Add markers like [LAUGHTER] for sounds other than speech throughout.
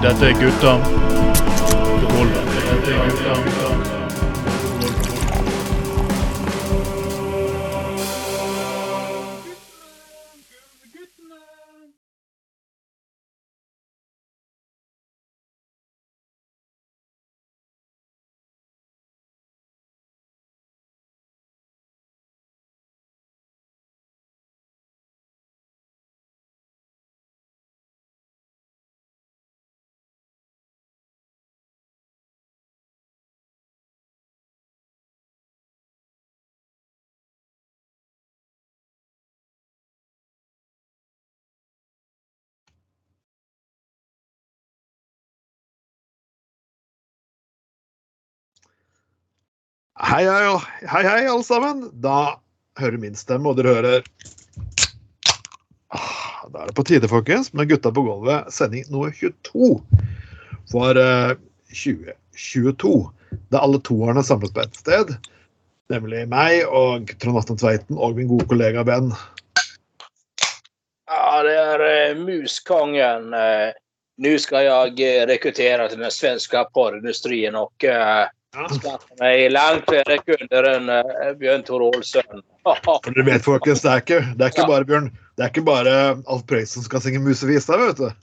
Dette er gutta Hei, hei, hei, alle sammen. Da hører min stemme, og dere hører Ah, Da er det på tide, folkens, med Gutta på gulvet, sending nummer 22 for eh, 2022. Da alle toerne samles på ett sted, nemlig meg og Trond Atten Tveiten og min gode kollega Ben. Ja, det er eh, Muskongen. Nå skal jeg rekruttere til den svenske porrindustrin og... eh, Ja. skaffa langt flere kunder enn Bjørn Björn Tor Olsen. [LAUGHS] For dere vet, folkens, det er ikke, det er ikke bare Bjørn, det er ikke bare Alf Prøysen som skal synge musevisa, vet du. [LAUGHS]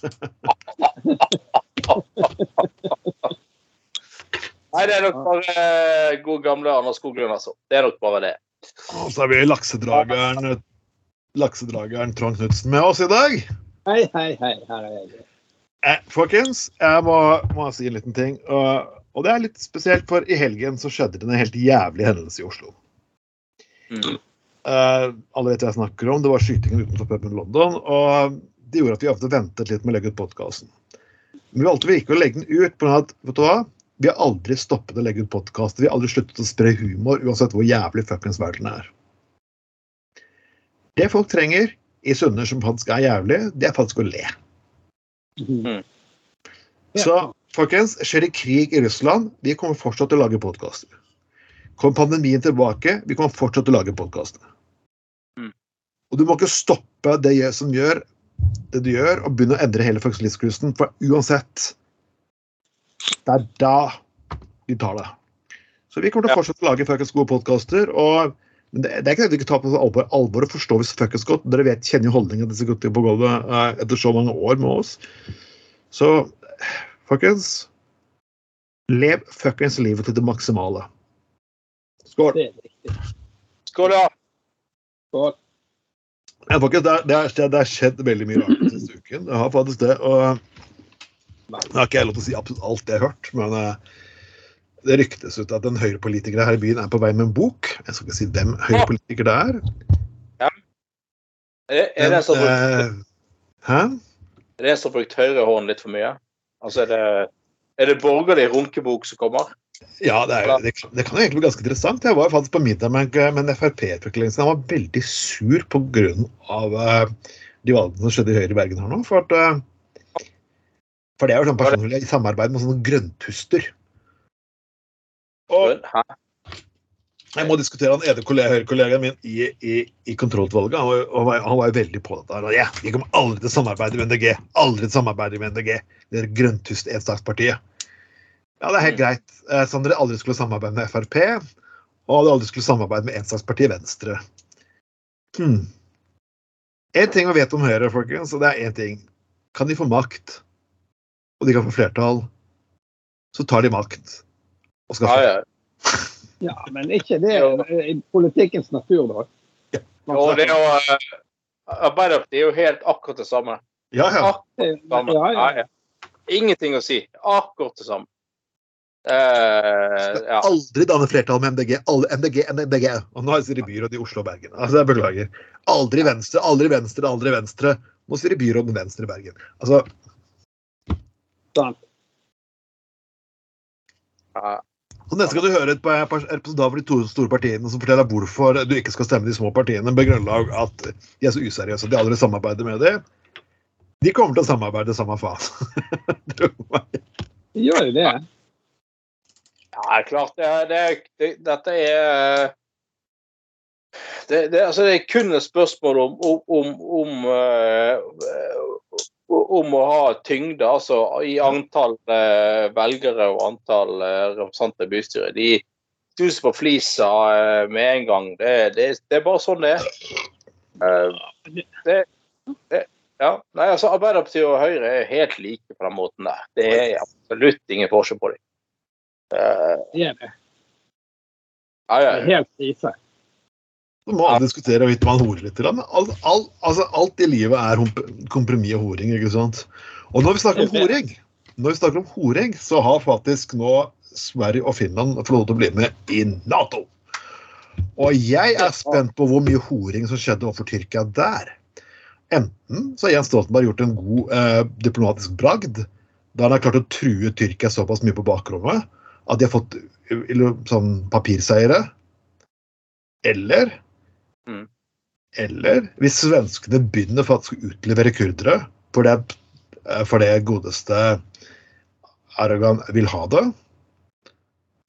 Nei, det er nok bare eh, god gamle Anders Skoglund altså. Det er nok bare det. Og så har vi laksedrageren, laksedrageren Trond Knutsen med oss i dag. Hei, hei, hei. Her er jeg. Eh, folkens, jeg må, må si en liten ting. Og, og det er litt spesielt, for i helgen så skjedde det en helt jævlig hendelse i Oslo. Mm. Uh, alle vet hva jeg snakker om. Det var skytingen utenfor puben London. Og det gjorde at vi ofte ventet litt med å legge ut podkasten. Men vi valgte ikke å legge den ut på grunn av at vet du hva? vi har aldri stoppet å legge ut podkaster. Vi har aldri sluttet å spre humor, uansett hvor jævlig fuckings verden er. Det folk trenger i stunder som faktisk er jævlig, det er faktisk å le. Mm. Så folkens, skjer det krig i Russland, vi kommer fortsatt til å lage podkaster. Kommer pandemien tilbake, vi kommer fortsatt til å lage podkaster. Mm. Og du må ikke stoppe det som gjør det du gjør, og begynne å endre hele livskursen, for uansett Det er da vi tar det. Så vi kommer til å fortsette å lage fuckings gode podkaster. men det, det er ikke det vi ikke tar på alvor, alvor og forstår vi fuckings godt. Dere vet, kjenner jo holdningen til disse gutta på gulvet eh, etter så mange år med oss. Så folkens Lev fuckings livet til det maksimale. Skål. Det er. Skål ja. Skål. Ja, folkens, det, er, det, er, det har skjedd veldig mye rart den siste uken. Det har faktisk det. og Nå har ikke jeg lov til å si absolutt alt jeg har hørt, men eh, det ryktes ut at en høyrepolitiker her i byen er på vei med en bok. Jeg skal ikke si hvem høyrepolitiker det er. Ja. eh, er det en som har brukt høyrehånden litt for mye? Altså, er det, er det borgerlig runkebok som kommer? Ja, det, er, det, kan- det kan jo egentlig bli ganske interessant. Jeg var faktisk på middag med, med en Frp-utvikling. Han var veldig sur pga. Uh, de valgene som skjedde i Høyre i Bergen her nå. For, at, uh, for det er jo sånn personlig i samarbeid med sånne grønntuster. Og Hæ? Jeg må diskutere han ene kollega, Høyre-kollegaen min i, i, i kontrollutvalget. Han, han, var- han var jo veldig på dette. her. Ja, vi kommer aldri til å samarbeide med NDG. Aldri til å samarbeide med NDG. Det er grønntust-enstakspartiet. Ja, det er helt Mm. greit. Eh, Som dere aldri skulle samarbeide med Frp, og dere aldri skulle samarbeide med enstakspartiet Venstre. Hmm. En ting vi vet om Høyre, folkens, og det er én ting. Kan de få makt, og de kan få flertall, så tar de makt. Og skal få ja. Ja, [LAUGHS] men ikke det i politikkens natur, da. Jo, det er jo eh, Arbeiderpartiet er jo helt akkurat det samme. Ja, ja. Akkurat det samme. Ja, ja. Ja, ja. Ingenting å si. Akkurat det samme. Uh, ja. Aldri danne flertall med MDG. Alle, MDG, MDG. Og nå sitter de byråd i Oslo og Bergen. Altså, jeg beklager. Aldri Venstre, aldri Venstre, aldri Venstre. Nå sitter de byråd med Venstre i Bergen. Altså, Sant. Ja. Og Neste skal du høre et par par- representant for de to store partiene som forteller hvorfor du ikke skal stemme de små partiene med grunnlag at de er så useriøse de aldri samarbeider med dem, de kommer til å samarbeide samme faen. [LAUGHS] Gjør. De det. Ja, klart det, det, det, Dette er det, det, altså det er kun et spørsmål om, om, om, om eh, om å ha tyngde, altså i antall eh, velgere og antall eh, representanter i bystyret. De stuser på flisa eh, med en gang. Det, det, det, er bare sånn det er. Eh, det, ja. Nei, altså Arbeiderpartiet og Høyre er helt like på den måten der. Det er absolutt ingen forskjell på dem. Uh, det er det. Ja, ja, er helt krise. Så må alle diskutere hvorvidt man horer litt. Men alt, alt, altså, alt i livet er kompromiss og horing. ikke sant? Og når vi snakker om horing, når vi snakker om horing, så har faktisk nå Sverige og Finland fått lov til å bli med i Nato. Og jeg er spent på hvor mye horing som skjedde overfor Tyrkia der. Enten så har Jens Stoltenberg gjort en god eh, diplomatisk bragd, da han har klart å true Tyrkia såpass mye på bakrommet at de har fått eh, sånn papirseiere. Eller Mm. Eller hvis svenskene begynner faktisk å utlevere kurdere for det, eh, for det godeste Erdogan vil ha det,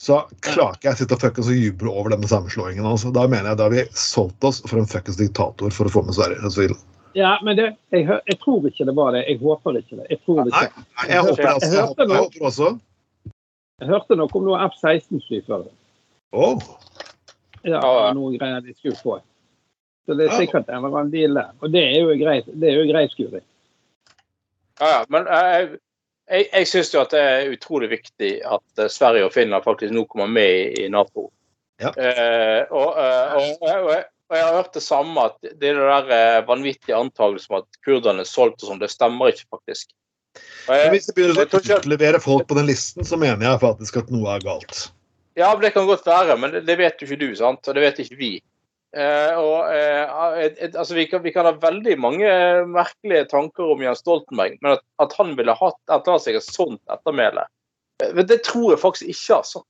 så klarer ikke jeg å sitte og fuckings og juble over denne sammenslåingen. Altså. Da mener jeg da har vi solgt oss for en fuckings diktator for å få med Sverige. Altså, Ja, men det, jeg, jeg tror ikke det var det. Jeg håper ikke det. Jeg tror det ikke. nei, jeg håper det også. Jeg håper, jeg håper også. Jeg hørte noe om noe F-16-fly før. Oh. Ja, Ja. noe greier de skulle få. Så det er sikkert en eller annen deal der. Og det er jo greit. Det er jo greit, Skuri. Ja, ja. Men eh, jeg, jeg, jeg syns jo at det er utrolig viktig at eh, Sverige og Finland faktisk nå kommer med i, Nato. Ja. Eh, og, eh, og, og, og, og jeg har hørt det samme, at det er det der vanvittige antakelsen om at kurderne er solgt og sånn, det stemmer ikke faktisk. Men jeg, hvis de begynner å utlevere folk på den listen, så mener jeg faktisk at noe er galt. ja, det kan godt være, men det, det vet jo ikke du, sant? og det vet ikke vi. Eh, og, eh, et, et, altså, vi, kan, vi kan ha veldig mange merkelige tanker om Jens Stoltenberg, men at, at han ville hatt etter seg et sånt ettermæle, eh, det tror jeg faktisk ikke, altså.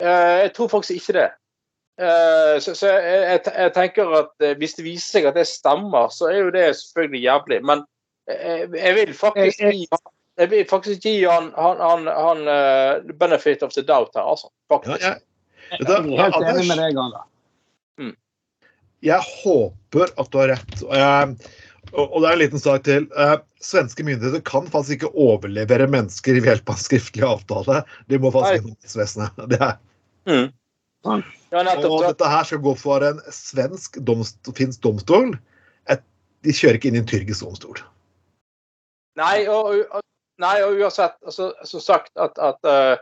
Eh, jeg tror faktisk ikke det. Eh, så så jeg, jeg, jeg tenker at eh, hvis det viser seg at det stemmer, så er jo det selvfølgelig jævlig. Men eh, jeg vil faktisk Jeg- gi jeg vil faktisk gi han, han, han, han uh, benefit of the doubt her, altså. Ja, Faktisk. jeg, Jeg helt Anders? enig med deg, Anna. Jeg håper at du har rett. Og, og, og det er en liten sak til. Eh, svenske myndigheter kan faktisk ikke overlevere mennesker ved hjelp av skriftlig avtale. De må faktisk gjennom helsevesenet. Det er- Mm. Sånn. Ja, nettopp. Og dette her skal gå for en svensk domst, finsk domstol. Et, de kjører ikke inn i en tyrkisk domstol. Nei, og, og, nei, og uansett, altså, som sagt at, at uh,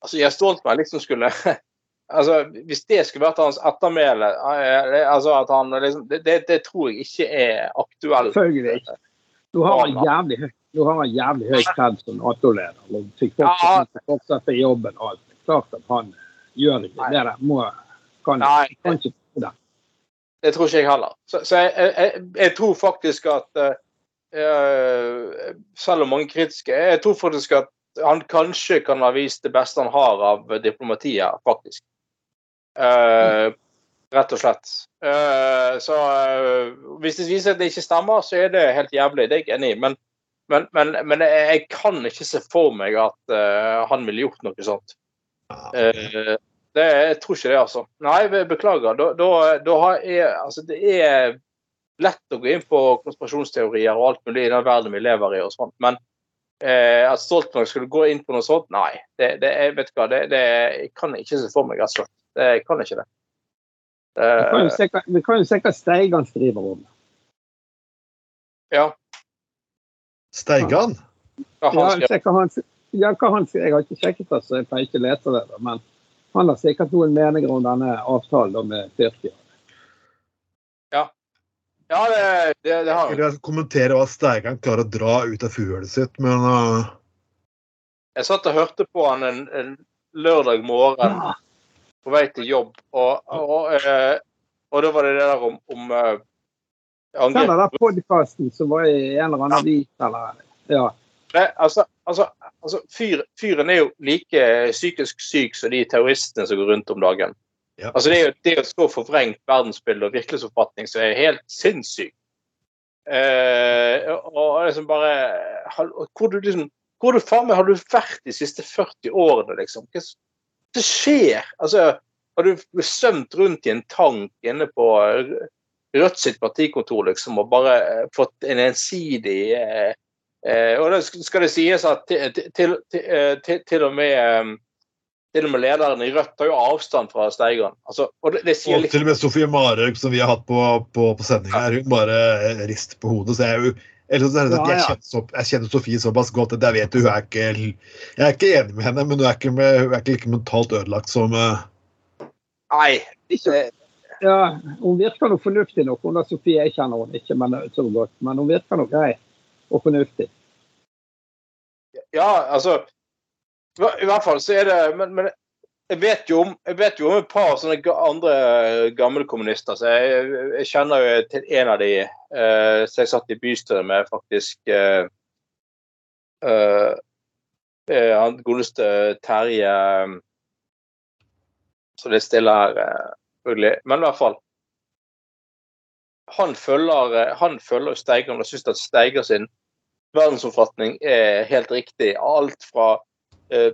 altså, Jens Stoltenberg liksom skulle [LAUGHS] altså, Hvis det skulle vært hans ettermæle eh, altså, at han liksom, det, det, tror jeg ikke er aktuelt. Selvfølgelig. Du har en jævlig høy, du har en jævlig høy kred som Nato-leder. og Fikk fortsette, fortsette jobben og alt. Klart at han gjør ikke det der. Må, kan, Nei, kan ikke det. det tror ikke jeg heller. Så, så jeg, jeg, jeg, tror faktisk at eh, Selv om mange kritiske, jeg tror faktisk at han kanskje kan ha vist det beste han har av diplomatiet, faktisk. Eh, rett og slett. Uh, så uh, hvis det viser at det ikke stemmer, så er det helt jævlig. Det er jeg enig i. Men, men, men, men jeg, kan ikke se for meg at han ville gjort noe sånt. Det, jeg tror ikke det, altså. Nei, beklager. Da, da, da har jeg, altså, det er lett å gå inn på konspirasjonsteorier og alt mulig i den verden vi lever i og sånt, men at Stoltenberg skulle gå inn på noe sånt, nei. Det, det, jeg vet hva, det, det jeg kan jeg ikke se for meg, rett og. Det, jeg kan ikke det. Vi kan jo Eh, se hva- Vi kan jo se hva Steigan skriver om. ja. Steigan? Ja, han Ja, hva han, ja, hva han, jeg har ikke sjekket det, så jeg pleier ikke å lese det. Men han har sikkert noen meninger om denne avtalen med Tyrkia. ja, det, det, det har han. Jeg kommentere hva Steigan klarer å dra ut av fuglet sitt, men uh, Jeg satt og hørte på han en, en lørdag morgen Ja. På vei til jobb, og, og, eh, og da var det det der om, om angrep. Den der podkasten som var i en eller annen avis eller Ja. Nei, altså, altså, altså fyr, fyren er jo like psykisk syk som de terroristene som går rundt om dagen. Ja. Altså, det er jo det er et så forvrengt verdensbilde og virkelighetsoppfatning som er helt sinnssyk. Eh, og liksom bare hal- Hvor du liksom hvor du faen meg har du vært de siste 40 årene, liksom? Hva hva skjer? Altså, har du svømt rundt i en tank inne på Rødt sitt partikontor liksom, og bare eh, fått en ensidig eh, Eh, og da skal det sies at til, til, til, eh, til, til og med eh, til og med lederen i Rødt tar jo avstand fra Steigan. Altså, og det, det Og litt til og med Sofie Marhaug, som vi har hatt på, på, på sending her, hun bare rister på hodet. Så jeg er jo eller så er det at jeg, kjenner, så, jeg kjenner Sofie såpass godt at jeg vet hun er ikke Jeg er ikke enig med henne, men hun er ikke, med, hun er ikke like mentalt ødelagt som uh... Nei. Ikke, Det, ja, hun virker noe fornuftig nok. Hun er Sofie jeg kjenner hun ikke men, så godt, men hun virker noe grei og fornuftig. ja, altså I I hvert fall så er det Men, men jeg, vet jo om, jeg vet jo om et par sånne andre gamle kommunister. Så jeg, jeg kjenner jo til en av de eh, som jeg satt i bystyret med, faktisk. Eh, eh, eh, han godeste Terje eh, Så det er stille her, eh, selvfølgelig. Men i hvert fall. Han følger, eh, han følger Steiger og syns at Steiger sin verdensomfatning er helt riktig. Alt fra eh,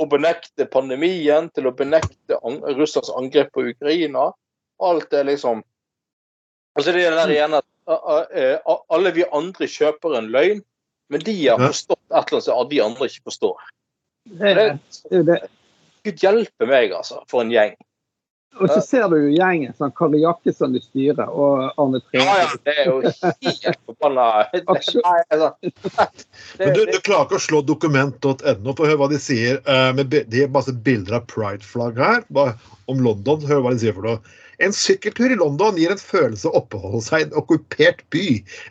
å benekte pandemien til å benekte an Russlands angrep på Ukraina. Alt er liksom Altså det er det der igjen at uh, alle vi andre kjøper en løgn, men de har forstått et eller annet som vi andre ikke forstår. Det, det, det. Gud hjelpe meg, altså, for en gjeng. Og så ser du jo gjengen. sånn Kari Jakkesson i styret og Arne Ja, ja, det er jo helt forbanna [LAUGHS] altså. Men du, du klarer ikke å slå dokument.no, for hør hva de sier. eh, med, de har masse bilder av pride-flagg her om London. Hør hva de sier for noe. En sykkeltur i London gir en følelse av å oppholde seg i en okkupert by.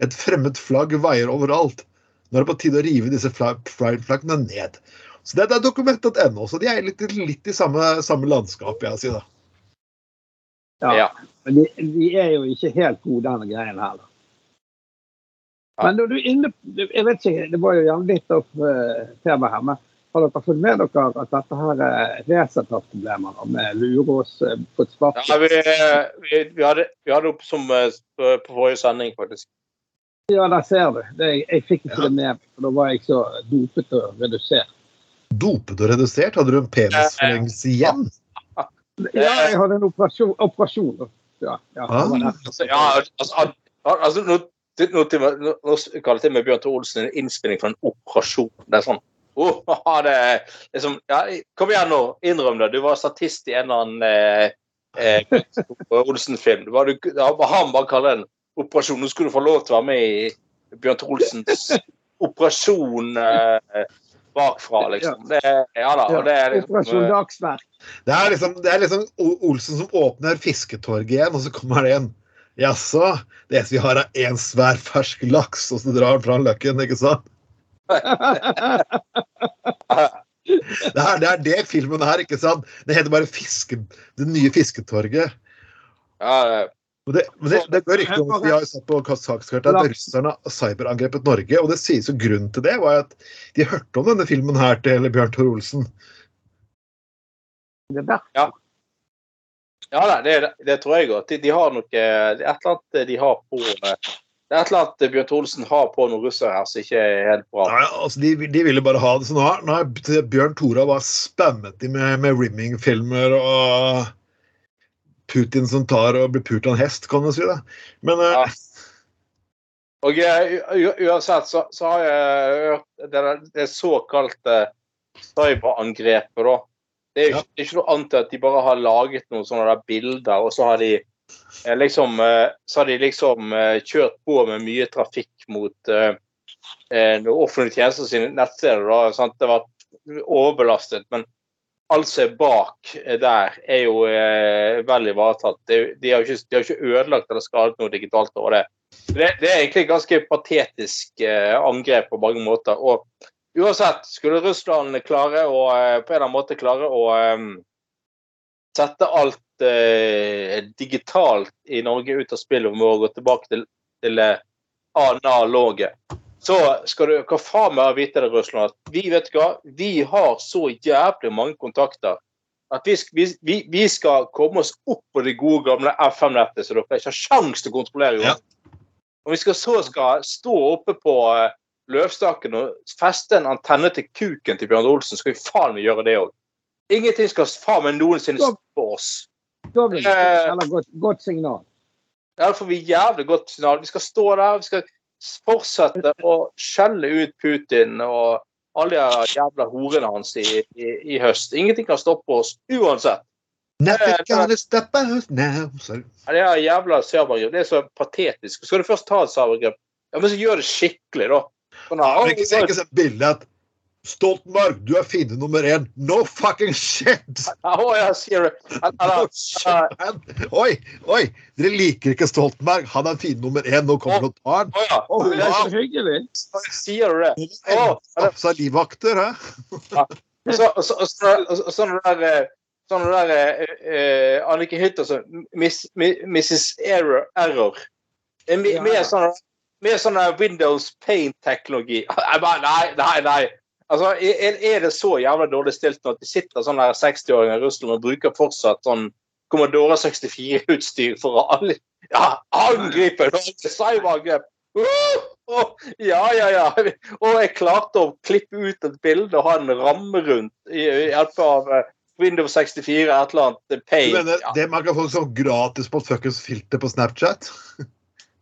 Et fremmed flagg veier overalt. Nå er det på tide å rive disse fla- pride-flaggene ned. Så det, det er dokument.no, så de er litt, litt i samme, samme landskap, vil jeg si. da. Ja. Ja. Men de, de er jo ikke helt gode, denne greien her. da. Ja. Men når du er inne Jeg vet ikke, det var jo gjerne litt opp uh, tema her, men har dere fått med dere at dette her er Resett-problemer med Lurås uh, på et spark? ja, vi, vi, vi, hadde, vi hadde opp som uh, på på forrige sending, faktisk. Ja, der ser du. Det, jeg fikk ikke Ja. det med for da var jeg så dopet og redusert. Dopet og redusert? Hadde du en penisforlengelse igjen? Ja, jeg hadde en operasjon. operasjon. Ja, ja, det. Altså, ja, altså, altså nå, nå, nå, nå til og med Bjørn Tore Olsen en innspilling for en operasjon. Det er sånn oh, [LAUGHS] det er liksom, ja, Kom igjen nå, innrøm det. Du var statist i en eller annen eh, eh, [LAUGHS] Olsen-film. Det var du- det var Han bare kaller det en operasjon. Nå skulle du få lov til å være med i Bjørn Tore Olsens operasjon eh, bakfra, liksom. Det, ja da. Og det er liksom, Operasjon eh, Dagsverk. Det er liksom, det er liksom Olsen som åpner Fisketorget igjen, og så kommer det en Jaså, det eneste vi har er én svær fersk laks, og så drar han fra løkken, ikke sant? [LAUGHS] Det er, det er det filmen her, ikke sant? Det heter bare fiske, Det nye Fisketorget. ja, det- Men det, men det, det går rykter om at vi har sett på sakskartet at russerne har cyberangrepet Norge. Og det sies jo grunnen til det var at de hørte om denne filmen her til Bjørn Tor Olsen. Det er der. Ja det, det tror jeg godt. De, de har noe Det er et eller annet de har på eh, Det er et eller annet Bjørn Tore Olsen har på noen russere her som ikke er helt bra. Nei, altså de, de ville bare ha det. sånn nå har, Bjørn Tora var spammet de med, med rimming-filmer og Putin som tar og blir pult av en hest, kan man si det. Men eh, Ja. Og uansett så, så har jeg hørt det, det såkalte cyberangrepet, da. Det er jo Ja. ikke, er ikke noe annet at de bare har laget noen sånne der bilder, og så har de eh, liksom eh, Så har de liksom kjørt på med mye trafikk mot eh, eh, offentlige tjenester sine nettsteder. da, sant? Det har vært overbelastet. men alt som er bak eh, der, er jo eh, vel ivaretatt. De, De har jo ikke, ikke ødelagt eller skadet noe digitalt over det. Det, det er egentlig et ganske patetisk eh, angrep på mange måter. Og uansett, skulle Russland klare å eh, på en eller annen måte klare å eh, sette alt eh, digitalt i Norge ut av spillet og må gå tilbake til, til eh, analoge, så skal du hva faen meg vite det, Russland, at vi vet hva, vi har så jævlig mange kontakter at vi, vi, vi, skal komme oss opp på det gode gamle FM-nettet, så dere ikke har sjans til å kontrollere. Ja. Ja. Og vi skal så skal stå oppe på løvstaken og feste en antenne til kuken til Bjørn Olsen, skal vi faen meg gjøre det òg. Ingenting skal faen meg noensinne stoppe oss. Da vil Eh. Eller godt, godt signal. Ja, det får vi jævlig godt signal. Vi skal stå der, vi skal fortsette å skjelle ut Putin og alle de jævla horene hans i, i, i høst. Ingenting kan stoppe oss uansett. Nothing gonna stop us now. Det er jævla servergrep. Det er så patetisk. Skal du først ta et servergrep, ja, men så gjør det skikkelig, da. Sånn, Ja, men ikke, ikke så billig at Stoltenberg, du er fiende nummer én. No fucking shit! [LAUGHS] Oh, ja, sier du. No shit man. Oi, oi! Dere liker ikke Stoltenberg. Han er fiende nummer én. Nå kommer han og tar han. ja. Det er hyggelig. Sier du det? Livvakter, hæ? Så, så, så, sånn der eh, Sånn der eh, eh, Annike Hytter som Miss, Mrs. Error. Error. Med sånn med sånn Windows Paint-teknologi. [LAUGHS] Nei, nei, nei. Altså, er, er det så jævla dårlig stilt nå at de sitter sånne 60-åringer i Russland og bruker fortsatt sånn Commodore 64-utstyr for å alle, ja, angripe cyberangrep? Uh, uh, ja, ja, ja. Og jeg klarte å klippe ut et bilde og ha en ramme rundt i i hjelp av eh, Windows 64, et eller annet pay. Du mener Ja, det man kan få sånn gratis på fuckings filter på Snapchat?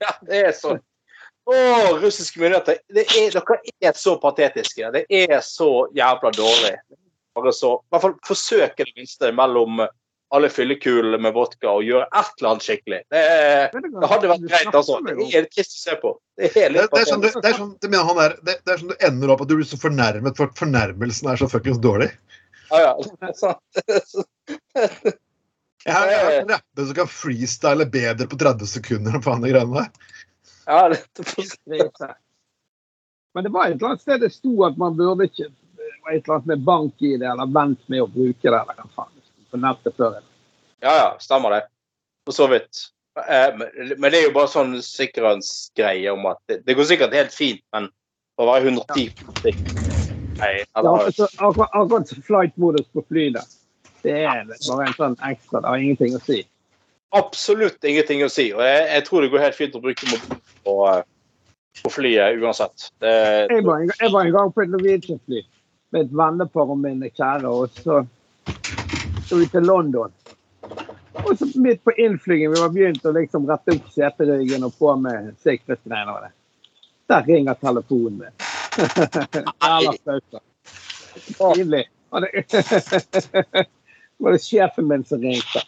ja, det er sånn. Å, russiske myndigheter. Det er, dere er så patetiske. Det er så jævla dårlig. Bare så, I hvert fall forsøke det minste mellom alle fyllekulene med vodka og gjøre et eller annet skikkelig. Det, er, det hadde vært greit, altså. Det er trist å se på. Det er Det, det, er sånn du, det, er sånn, mener han er, det, det er sånn du ender opp at du blir så fornærmet for at fornærmelsen er så fuckings dårlig. Ja, ja. [LAUGHS] Sånn. Jeg har, jeg har en rapper som kan freestyle bedre på 30 sekunder enn faen de greiene der. Ja, det, Krise. Men det var et eller annet sted det sto at man burde ikke Det var et eller annet med bank i det, eller vent med å bruke det. eller hva faen. På nettet før. ja, ja, stemmer det. For så vidt. Eh, Men det er jo bare sånn sikkerhetsgreie om at det, det går sikkert helt fint, men å være 110 Nei, Ja, eller, altså, akkurat, akkurat flight-modus på flyet. Det er bare en sånn ekstra. Det har ingenting å si. Absolutt ingenting å si. Og jeg, jeg tror det går helt fint å bruke mobil på, eh, på flyet uansett. Det, Jeg var en, jeg var en gang på et Norwegian-fly med et vennepar og min kjære, og så dro vi til London. Og så midt på innflygingen, vi var begynt å liksom rette opp seteryggen og på med sikkerhetsgreiene. Der ringer telefonen min. [LAUGHS] Pinlig. Det [LAUGHS] var det sjefen min som ringte.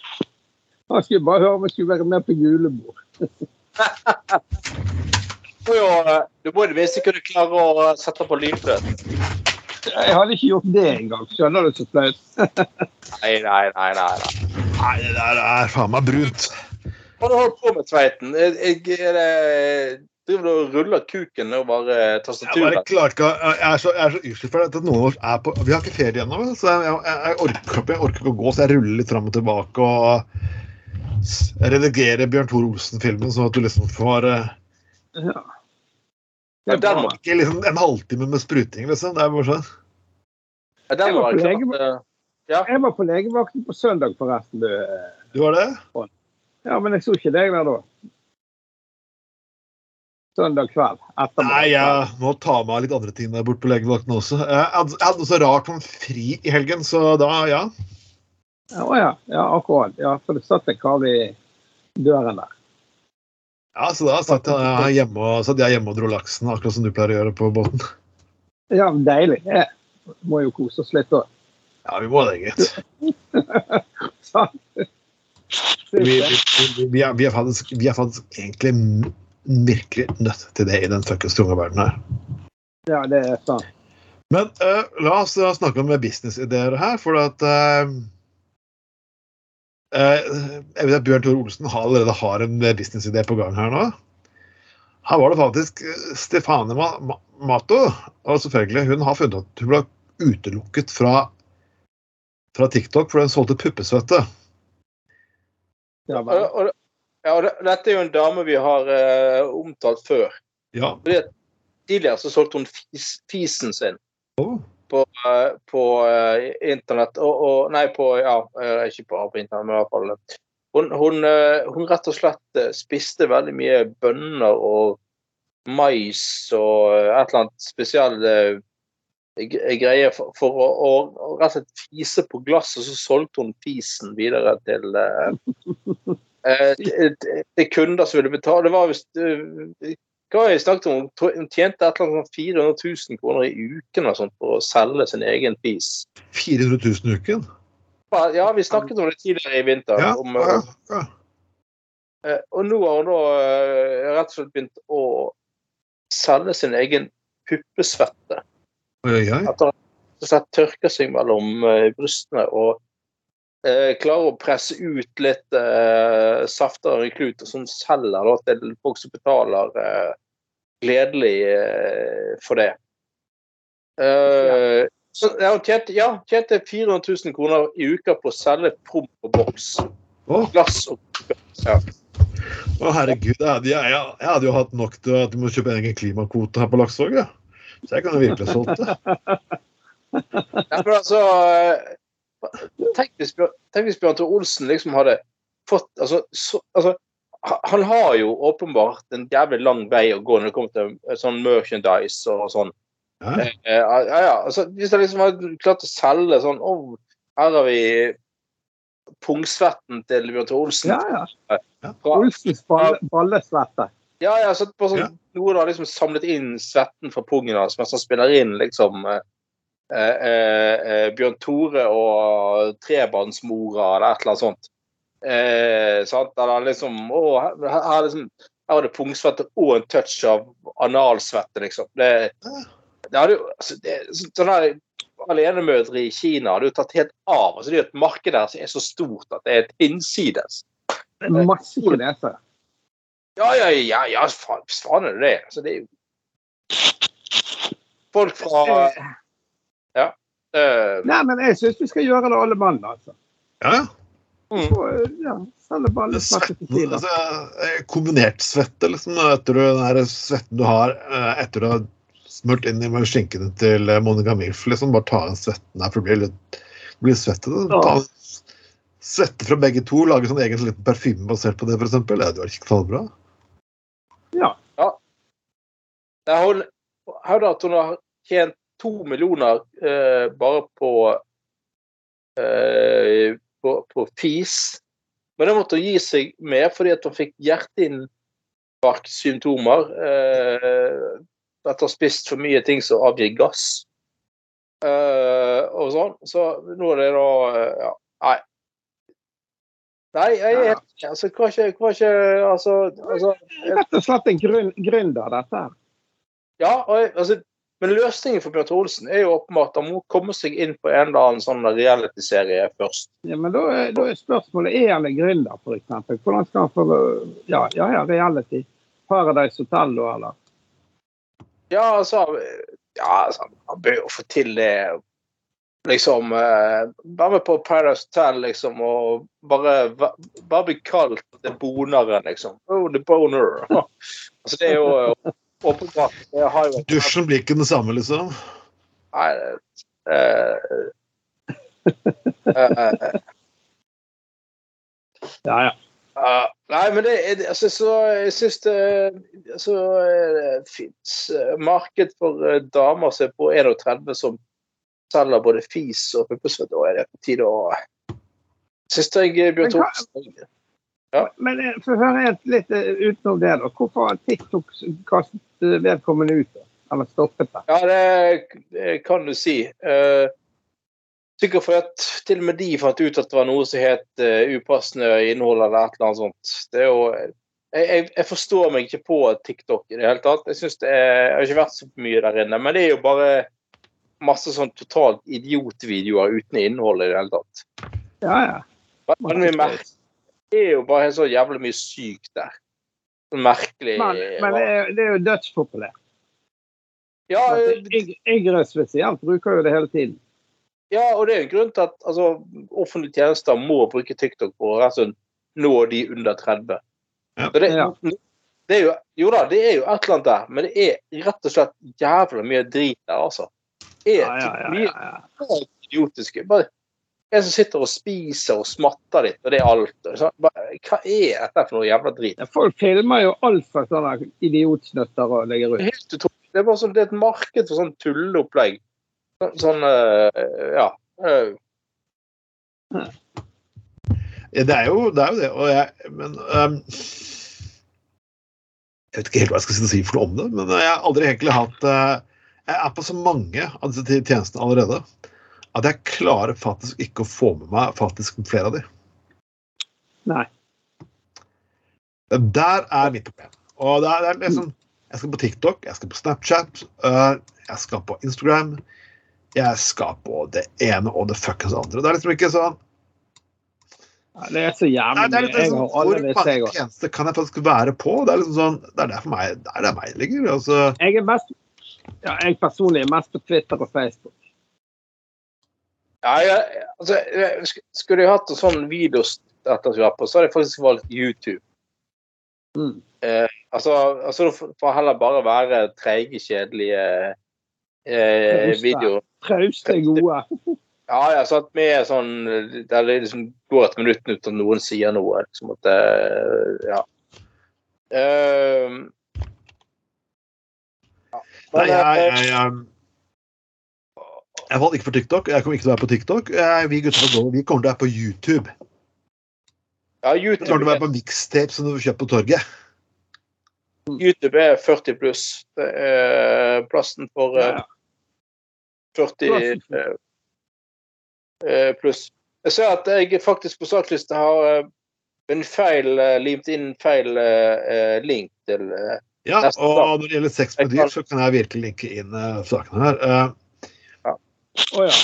Han skulle bare høre om jeg skulle være med på julebord. [LAUGHS] jo, du må i det minste kunne klare å sette på lydløs. Jeg hadde ikke gjort det engang. Skjønner du så flaut? [LAUGHS] Nei, nei, nei. nei, nei. Det der er faen meg brunt. Hva har du holdt på med, Tveiten? Jeg, jeg, jeg, driver du og ruller kuken over tastaturet? Jeg klarer Jeg er så, jeg er så utslitt for at noen av oss er på Vi har ikke ferie ennå, så jeg, jeg, jeg, orker, jeg orker ikke å gå, så jeg ruller litt fram og tilbake og redigerer Bjørn Tore Olsen-filmen, sånn at du liksom får eh, Ja. Ja, den må- ikke liksom en halvtime med spruting, liksom. Det er bare sånn. Ja, den Jeg var på klart. lege- eh, Jeg var på legevakten på søndag, forresten. Du. Du var det? Ja, men jeg så ikke deg der da. Søndag kveld. Ettermiddag. Nei, jeg må ta meg av litt andre ting der borte på legevakten også. Jeg hadde, jeg hadde så rart som fri i helgen, så da, ja. Ja, Å ja. ja, akkurat. Ja, for det satt en kar i døren der. Ja, så da satt jeg hjemme og, satt jeg hjemme og dro laksen, akkurat som du pleier å gjøre på båten. Ja, deilig. Det må jo kose oss litt òg. Ja, vi må det, gitt. [LAUGHS] Vi, vi, vi, vi, er, vi, er faktisk, vi er faktisk egentlig virkelig nødt til det i den fuckings tunge verden her. Ja, det er sant. Men uh, la oss snakke om businessideer her, for at eh, Jeg vet at Bjørn Tore Olsen har, allerede har en businessidé på gang her nå. Her var det faktisk eh, Stefane Ma Ma Mato. Og selvfølgelig, hun har funnet at hun ble utelukket fra, fra TikTok fordi hun solgte puppesvette. Ja, Og, og, ja, og dette er jo en dame vi har uh, omtalt før. Ja. Fordi at Tidligere så solgte hun fis, fisen sin Oh. På, eh, på eh, internett. Og, og, nei, på Ja, eh, ikke på, på internett, men i hvert fall. Hun, hun, hun rett og slett spiste veldig mye bønner og mais og et eller annet spesiell greie for, for å, å, rett og slett fise på glass, og så solgte hun fisen videre til [LAUGHS] til, til kunder som ville betale. Det var visst hva har jeg snakket om? Hun tjente et eller annet sånn 400 000 kroner i uken og sånt for å selge sin egen pris. 400 000 i uken? Ja, vi snakket om det tidligere i vinter. Ja, om, ja, ja. eh, og nå har hun da eh, rett og slett begynt å selge sin egen puppesvette. Oi, oi. At hun tørker seg mellom eh, brystene og eh, klarer å presse ut litt eh, saftere klut, og som selger da, til folk som betaler eh, gledelig eh, for det. Eh, så, ja, tjente, ja, tjente 400 000 kroner i uka på å selge promp og boks. Oh. Glass og ja. å, herregud. Jeg hadde, jeg, jeg, hadde jo hatt nok til at du må kjøpe en egen klimakvote her på Laksevåg. Ja. Så jeg kan jo virkelig ha solgt det. Ja, men altså Tenk hvis, tenk hvis Bjørn Tore Olsen liksom hadde fått altså, så, altså, Han har jo åpenbart en jævlig lang vei å gå når det kommer til eh, sånn merchandise og sånn. Ja. Eh, ja, ja, altså, hvis jeg liksom hadde klart å selge sånn oh, Her har vi pungsvetten til Bjørn Tore Olsen. Ja, ja. ja. Olsens balle, ballesvette. ja, ja, så på sånn, Ja. Noen har liksom samlet inn svetten fra pungen hans mens han spiller inn liksom eh, eh, eh, Bjørn Tore og trebarnsmora eller et eller annet sånt. Eh, sant? Eller liksom Å, her, her, liksom, her var det pungsvette og en touch av analsvette, liksom. Det, det hadde jo altså, det, så- Sånne her alenemødre i Kina hadde jo tatt helt av. altså Det er jo et marked der som er så stort at det er et innsides. Masse kinesere. Ja, ja, ja, ja faen, faen er det det. Altså, det er jo Folk fra Eh, Uh, Nei, men jeg syns vi skal gjøre det alle mann, altså. Ja, ja. mm. Eh, ja, ballesvette til altså, eh, kombinert svette, liksom. Etter du, den her svetten du har eh, etter du har smurt inn i skinkene til eh, Monica Milf, liksom. Bare ta den svetten der, for det blir litt, blir svette. Da. Ta svette fra begge to, lage sånn egen liten parfyme basert på det, f.eks. Det hadde vært knallbra. Ja. Jeg hold- hevder at hun har tjent to millioner eh, bare på, eh, på på fis. Men det måtte hun gi seg med fordi at hun fikk hjerteinfarktsymptomer eh, etter å ha spist for mye ting som avgir gass. Eh, og sånn. Så nå er det da Ja, nei. Nei, jeg er helt altså, hva ikke, hva ikke altså, altså Rett og slett en gründer, dette her. Ja, og altså, men løsningen for Bjørn Olsen er jo åpenbart at han må komme seg inn på en eller annen sånn reality-serie først. Ja, men da er, da er spørsmålet er han en gründer, f.eks. Hvordan skal han få Ja, ja, ja reality. Paradise Hotel, da, eller? Ja, altså, ja, altså Han bør jo få til det. Liksom eh, Være med på Paradise Hotel, liksom, og bare, bare bli kalt The boneren, liksom. Oh, the boner. [LAUGHS] altså, det er jo åpenbart. Det har jo Dusjen blir ikke den samme, liksom. Nei, [LAUGHS] eh, eh, Ja, ja. Uh, nei, men det, altså, så jeg syns det altså, det fins marked for eh, damer som er på 31 som selger både fis og puppesvett. Da er det på tide å Syns jeg eh, Bjørn Men Thorsen Men eh, få høre litt eh, utenom det, da. Hvorfor har TikTok kastet eh, vedkommende ut? da? Eller stoppet det? Ja, det, det kan du si. Uh, sikkert fordi at til og med de fant ut at det var noe som het uh, upassende innhold eller et eller annet sånt. Det er jo jeg, jeg, jeg forstår meg ikke på TikTok i det hele tatt. Jeg synes det er, jeg har ikke vært så mye der inne, men det er jo bare masse sånn totalt idiotvideoer uten innhold i det hele tatt. Ja, ja. Men vi merker er jo bare så jævlig mye sykt der. Merkelig Men, men det, er, det er jo dødspopulært. Ja, Altså, eh, Yngre spesielt bruker jo det hele tiden. Ja, og det er en grunn til at altså, offentlige tjenester må bruke TikTok for å nå de under 30. Ja. Så det, Ja. det er jo, jo da, det er jo et eller annet der, men det er rett og slett jævlig mye drit der, altså. Det er Ja, ja, ja, ja, ja. idiotiske. Bare en som sitter og spiser og smatter litt, og det er alt. Så, bare, hva er dette for noe jævla drit? Ja, Folk filmer jo alt fra sånne idiotsnøtter og legger Det ut. helt utrolig. Det er bare sånn, det er et marked for sånn tulleopplegg. Sånn, sånn eh, ja. eh, Det er jo det, er jo det. Og jeg, men um, Jeg vet ikke helt hva jeg skal si for noe om det, men jeg har aldri egentlig hatt eh, Jeg er på så mange av disse tjenestene allerede at jeg klarer faktisk ikke å få med meg faktisk flere av de. Nei. Der er mitt problem. Og det er, det er liksom Jeg skal på TikTok, jeg skal på Snapchat, øh, jeg skal på Instagram. Jeg skal på det ene og det fuckings andre. Det er liksom ikke sånn Ja, det er så jævlig er, er mye. litt sånn, Hvor mange tjenester kan jeg faktisk være på? Det er liksom sånn, det er der for meg, der det meg ligger. Altså, Jeg er mest ja, jeg personlig er mest på Twitter og Facebook. Ja, jeg, altså, jeg- skulle jeg hatt en sånn videostatus på, så hadde jeg faktisk valgt YouTube. Mm. Altså, altså det får heller bare være treige, kjedelige eh, videoer. Trauste gode. [LAUGHS] Ja, jeg har satt med sånn der det liksom går et minutt uten at noen sier noe. Liksom at det, ja. Ehm, ja. nei, Men, jeg, eh, jeg, jeg, jeg valgte ikke for TikTok. Jeg kommer ikke til å være på TikTok. Vi gutter på vi kommer til å være på YouTube. ja, Vi kommer til å være på mixtape som du får kjøpt på torget. YouTube er 40 pluss. Det er plassen for eh, Ja. 40 eh, eh, pluss. Jeg ser at jeg faktisk på sakliste har eh, en feil eh, limt inn feil eh, eh, link til eh, Ja, og når det gjelder sex med dyr, så kan jeg virkelig linke inn uh, sakene her. Å ja.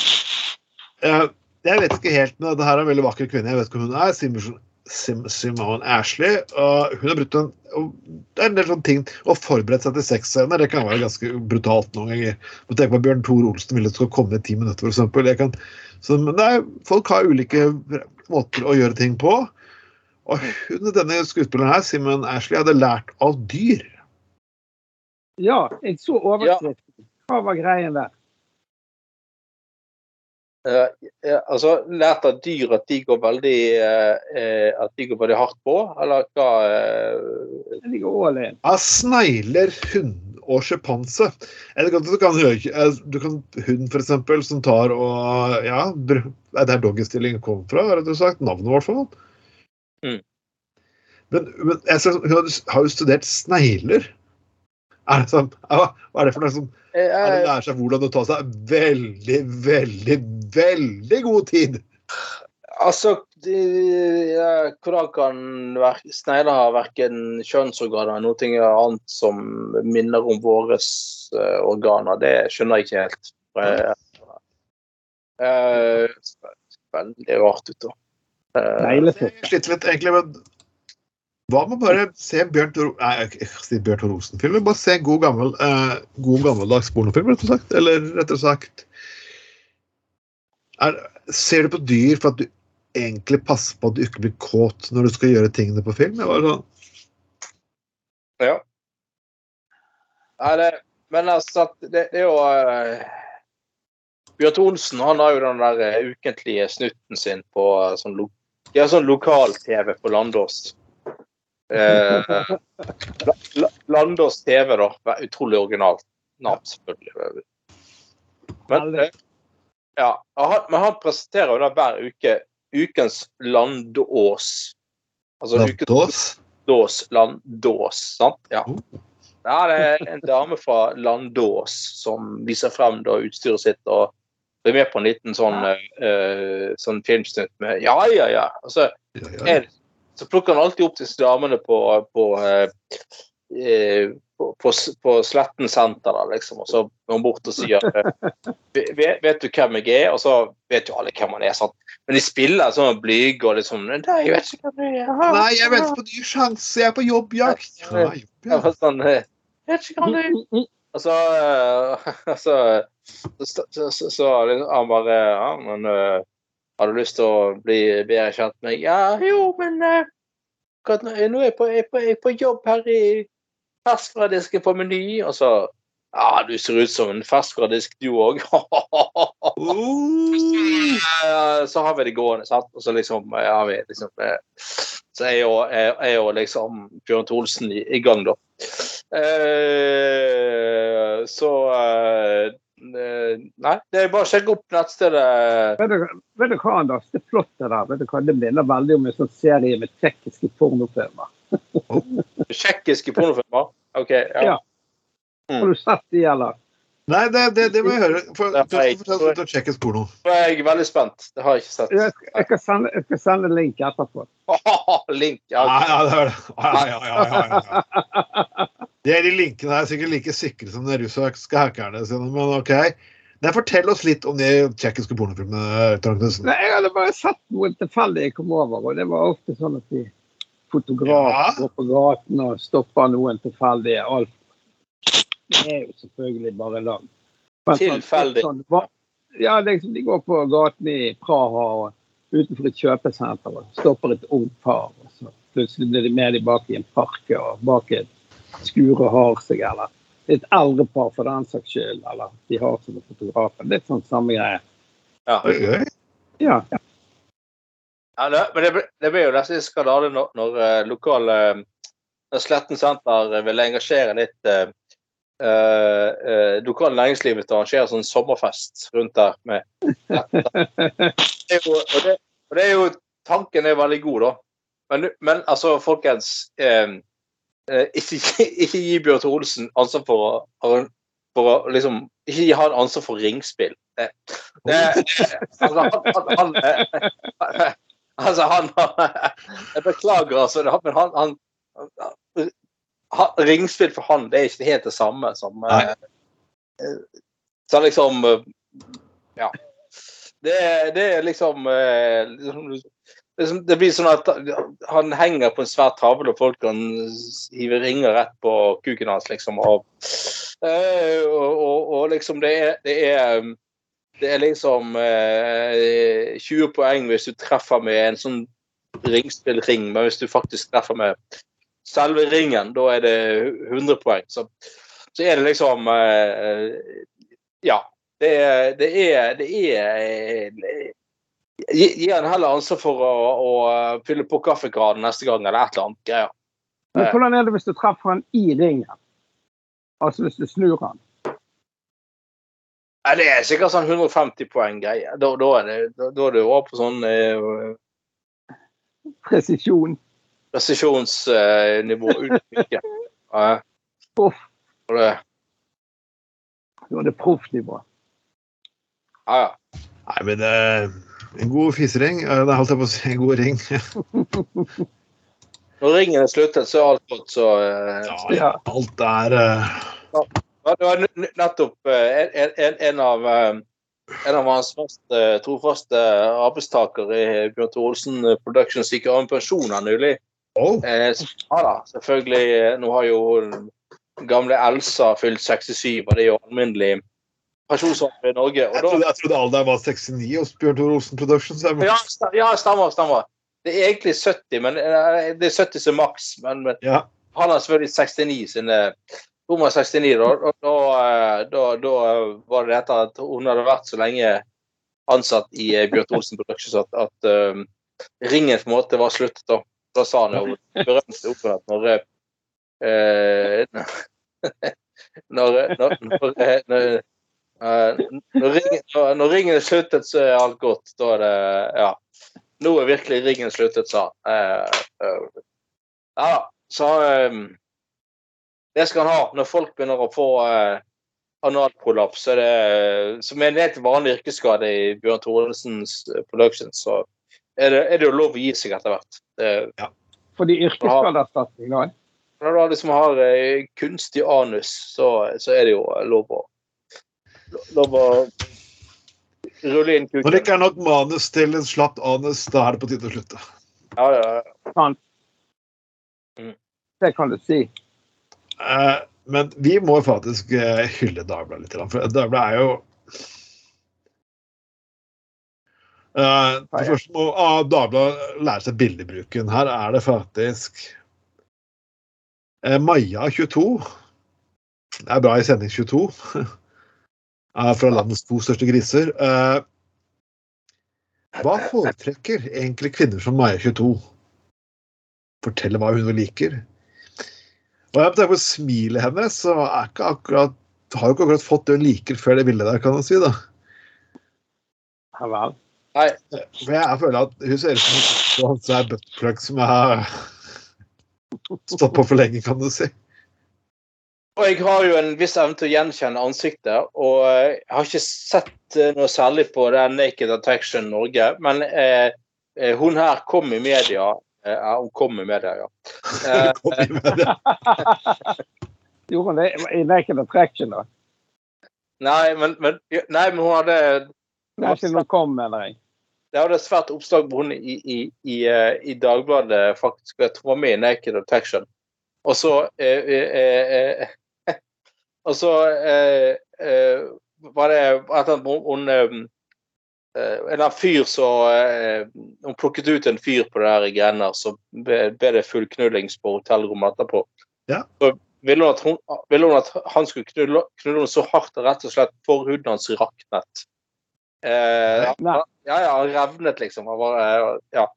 eh, jeg vet ikke helt, men det her er en veldig vakker kvinne. Jeg vet ikke om hun er. Simon, Sim, Simone Ashley. Og hun har brukt en og Det er en del sånne ting å forberede seg til sexscener. Det kan være ganske brutalt noen ganger. må tenke på Bjørn Tor Olsen ville det skulle komme i ti minutter, f.eks. Men er, folk har ulike måter å gjøre ting på. Og hun, denne skuespilleren her, Simon Ashley, hadde lært av dyr. ja, jeg så overskriften. Hva var greien der? Eh, altså, lært av dyr at de går veldig uh, eh, At de går veldig hardt på, eller hva uh, De går all in. Ja, snegler, hund og sjimpanse. Eller kan- du kan du kan hund, eksempel, som tar og Ja, det er der doggystillingen kommer fra, rett og slett. Navnet, i hvert fall. Mm. Men, men jeg ser, hun har jo studert snegler. Er det sånn, ja, hva er det for noe som eh, er det seg hvordan å ta seg veldig, veldig, veldig god tid? Altså, hvordan kan snegler ha verken kjønnsorganer eller noe annet som minner om våre eh, organer? Det skjønner jeg ikke helt. Eh, eh, veldig rart ut, da. Uh, Neglefot. Jeg sliter litt egentlig med Hva med bare se Bjørn Tor Nei, jeg kan si Bjørn Tor Osen-film. Bare se god, gammel, eh, god gammeldags pornofilm, rett og slett. Eller rettere sagt er, Ser du på dyr for at du egentlig passer på at du ikke blir kåt når du skal gjøre tingene på film? Jeg sånn, Ja. Nei, det, men altså, det, det er jo uh, Bjørn Olsen han har jo den der eh, ukentlige snutten sin på eh, sånn, lo, sånn lokal-TV på Landås. Eh, La- La- Landås TV, da. Utrolig originalt navn, selvfølgelig. Men, eh, ja, han, men han presenterer jo da hver uke ukens Landås. Altså ukens Landås. Landås, Landås, sant? Ja. Oh. ja. Det er en dame fra Landås som viser frem da utstyret sitt og blir med på en liten sånn, uh, sånn filmsnutt med Ja, ja, ja. Altså, Ja, ja. Er, så plukker han alltid opp disse damene på, på, eh, eh, på, på, på Sletten senter, da, liksom. Og så går han bort og sier eh, vet, vet du hvem jeg er? Og så vet jo alle hvem han er. sant? Men de spiller sånn blyge og liksom Nei, jeg vet ikke hvem du er. Nei, jeg venter på ny sjanse. Jeg er på jobbjakt. Ja, jobbjakt. sånn eh, Jeg vet ikke hvem du er. Og så, eh, så, så, så, så, så han bare Ja, men eh, har du lyst til å bli bedre kjent med meg? Ja, jo, men uh, nå er jeg på, jeg på, jeg på jobb her i ferskvaredisken på Meny. Og så Ja, du ser ut som en ferskvaredisk, du òg. uh, [LAUGHS] så har vi det gående, sant. Og så liksom ja, vi liksom eh, Så er jo, er, er jo liksom Bjørn Tholsen i, i gang, da. Uh, så eh, eh, Nei, det er bare å sjekke opp nettstedet. Vet du, vet du hva, Anders? Det flott det der. Vet du hva? Det minner veldig om en sånn serie med tsjekkiske pornofilmer. Tsjekkiske pornofilmer? OK. Ja. Ja. Har du sett de, eller? Nei, det, det, det må jeg høre. For, du for, feil. du for, tsjekkisk porno. Nå er veldig spent. Det har jeg ikke sett. Jeg skal, jeg skal, sende, jeg skal sende link etterpå. Link. Ja, Ja. ja, det det. Ja, ja, ja, ja, ja. De, de linkene er sikkert like sikre som de russiske hackerne sine, men OK. Nei, fortell oss litt om de tsjekkiske pornofilmene. Nei, jeg hadde bare sett noen tilfeldig jeg kom over, og det var ofte sånn at de fotografer Ja. går på gaten og stopper noen tilfeldige. Alt. Det er jo selvfølgelig bare lag. Sånn- Tilfeldig. Sånn, ja, liksom, de går på gaten i Praha og utenfor et kjøpesenter og stopper et ungt par. og så Plutselig blir de med dem bak i en park og bak et skur og har seg, eller et eldre par for den saks skyld, eller de har som fotografen. Litt sånn samme greie. Ja. ja. Ja. Ja, det, men det, ble- det ble jo nesten skandale når, når eh, lokale når Sletten senter ville engasjere litt eh, eh, eh, lokale næringslivet til å arrangere sånn sommerfest rundt der. Med, det er jo, og, det, og det er jo Tanken er veldig god, da. Men, men altså, folkens eh, eh, ikke, ikke gi Bjørn Tore Olsen ansvar for å, for å liksom Ikke gi han ansvar for ringspill. Det, det, altså, han, han, han, [LAUGHS] Altså, han [LAUGHS] Jeg beklager, altså, men han, han Ringspill for han, det er ikke helt det samme som eh, eh, Så liksom eh, Ja. Det, det er liksom liksom- Det blir sånn at han henger på en svær tavle, og folk kan hive ringer rett på kuken hans, liksom. Og, og, og, og liksom, det er, det er det er liksom eh, 20 poeng hvis du treffer med en sånn ringspillring, men hvis du faktisk treffer med selve ringen, da er det 100 poeng. Så, så er det liksom eh, Ja. Det er, det er, det er eh, Gi, han heller ansvar for å, å fylle på kaffekranen neste gang, eller et eller annet greier. Men hvordan er det hvis du treffer han i ringen? Altså hvis du snur han? Nei, Det er sikkert sånn 150 poeng-greie. Da, da er det over på sånn eh, Presisjon. Presisjonsnivå [LAUGHS] uttrykket. Ja. Og det, Nå er det proffnivå. ja, ja. Nei, men eh, en god fisering eh, Det holdt jeg på å si. En god ring. [LAUGHS] Når ringen er sluttet, så er alt godt, så uh, Ja. Alt er uh... ja, Det var nettopp uh, en, en, en av eh, en av hans mest eh, trofaste arbeidstakere i Bjørn Thor Olsen Productions gikk av med pensjon her nylig. Oh, Eh, ja da, selvfølgelig. eh, Nå har jo gamle Elsa fylt 67, og det er jo alminnelig pensjonsalder i Norge. jeg, da, trodde, jeg trodde alderen var 69 hos Bjørn Tore Olsen Productions. Ja, ja, stemmer. stemmer. Det er egentlig 70, men eh, det er 70 som maks. Men, men Ja. han har selvfølgelig 69 sine Hun var 69, da. Og da, da, da var det dette at hun hadde vært så lenge ansatt i Bjørn Bjørn Olsen Productions at, at um, ringen på en måte var sluttet. Da, da sa han jo berømte ordet at når eh, [LAUGHS] når, når, når, eh, når, eh, når, ringen, når, ringen er sluttet, så er alt godt. Da er det Ja. Nå er virkelig ringen sluttet, sa han. Eh, eh, ja. Så eh, det skal han ha. Når folk begynner å få eh, analprolaps, så er det som er en helt vanlig yrkesskade i Bjørn Thorensens production, så er det, er det jo lov å gi seg etter hvert. Ja. Fordi yrkesskadeerstatning da. når du liksom har eh, kunstig anus, så, så er det jo lov å lov å rulle inn Når det ikke er nok manus til en slapp anus, da er det på tide å slutte. Ja, ja, ja. Sant? Mm. Det kan du si. Eh, men vi må faktisk eh, hylle Dagbladet litt. For Dagbladet er jo Eh, det første må ah, Dagbladet lære seg bildebruken. Her er det faktisk eh, Maja 22. Det er bra i sending 22. uh, [LAUGHS] fra landets to største griser. Uh, hva foretrekker egentlig kvinner som Maja 22? Fortelle hva hun liker. Og jeg tenker på smilet hennes, så er ikke akkurat har jo ikke akkurat fått det hun liker før det bildet der, kan man si. da. Ja vel. Nei, For jeg føler at hun ser ut som en sånn buttplug som har stått på for lenge, kan du si. Og jeg har jo en viss evne til å gjenkjenne ansiktet, og eh, jeg har ikke sett eh, noe særlig på det Naked Attraction Norge, men eh, eh, hun her kom i media. Eh, ja, hun kom i media, ja. [LAUGHS] Eh, Kom i media. [LAUGHS] Gjorde hun det i Naked Attraction, da? nei, men, men, nei, men hun hadde Nei, ikke noe hun kom, mener jeg. Det hadde et svært oppslag på hun i, i, i, eh, i Dagbladet, faktisk. Jeg tror hun var med i Naked Attraction. Og så eh, eh, eh, [LAUGHS] Og så var det at hun, En fyr som Hun plukket ut en fyr på det her greiene, så ble, det full knullings på hotellrommet etterpå. Ja. Så ville hun, at hun, ville hun at han skulle knulle, knulle henne så hardt og rett og slett forhuden hans raknet. Eh, ja, ja, revnet liksom. Eh, ja.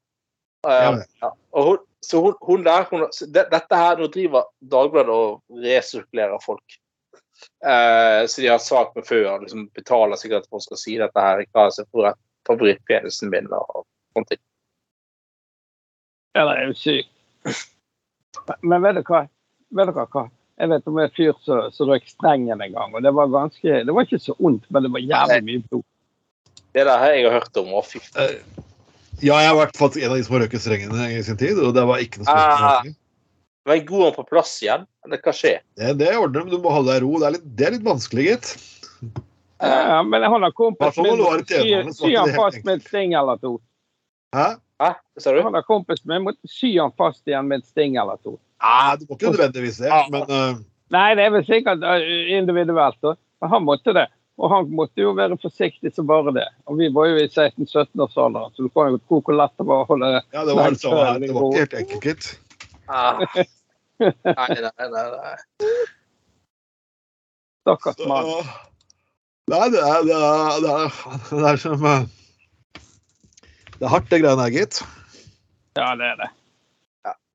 Ja, Eh, ja. Og hun, så hun, hun der hun, det, Dette her, nå driver Dagbladet og resirkulerer folk. Eh, så de har sak med før. liksom Betaler sikkert for å si dette her. Hva er favoritt- favorittpenisen min og sånne ting. Ja, det er jo sykt. Men vet du hva? Vet dere hva? Jeg vet om en fyr som røyk strengen en gang. og Det var ganske, det var ikke så ondt, men det var jævlig mye blod. Det der har jeg hørt om. Å, fy. Eh, Ja, jeg har vært faktisk en av de som har røket strengene i sin tid, og det var ikke noe Ah. spørsmål. Men god han på plass igjen? Eller hva skjer? Det, det ordner du, men du må holde deg i ro. Det er litt, det er litt vanskelig, gitt. Ja, men jeg har kompis har tjenerne, sy han fast med et sting eller to. Hæ? Hæ? Sa du? holder kompis min måtte sy han fast igjen med et sting eller to. Nei, du må ikke nødvendigvis det, men uh... Nei, det er vel sikkert eh, individuelt, da. Men han måtte det. Og han måtte jo være forsiktig som bare det. Og vi var jo i 16-17-årsalderen, så du kan jo tro hvor lett det var å holde ja, det var det. Det var ikke helt enkelt, gitt. Ah. [LAUGHS] Nei, nei, nei. nei. Stakkars mann. Nei, det er, det er, det er, det er som eh, Det er hardt, det greiene her, gitt. Ja, det er det.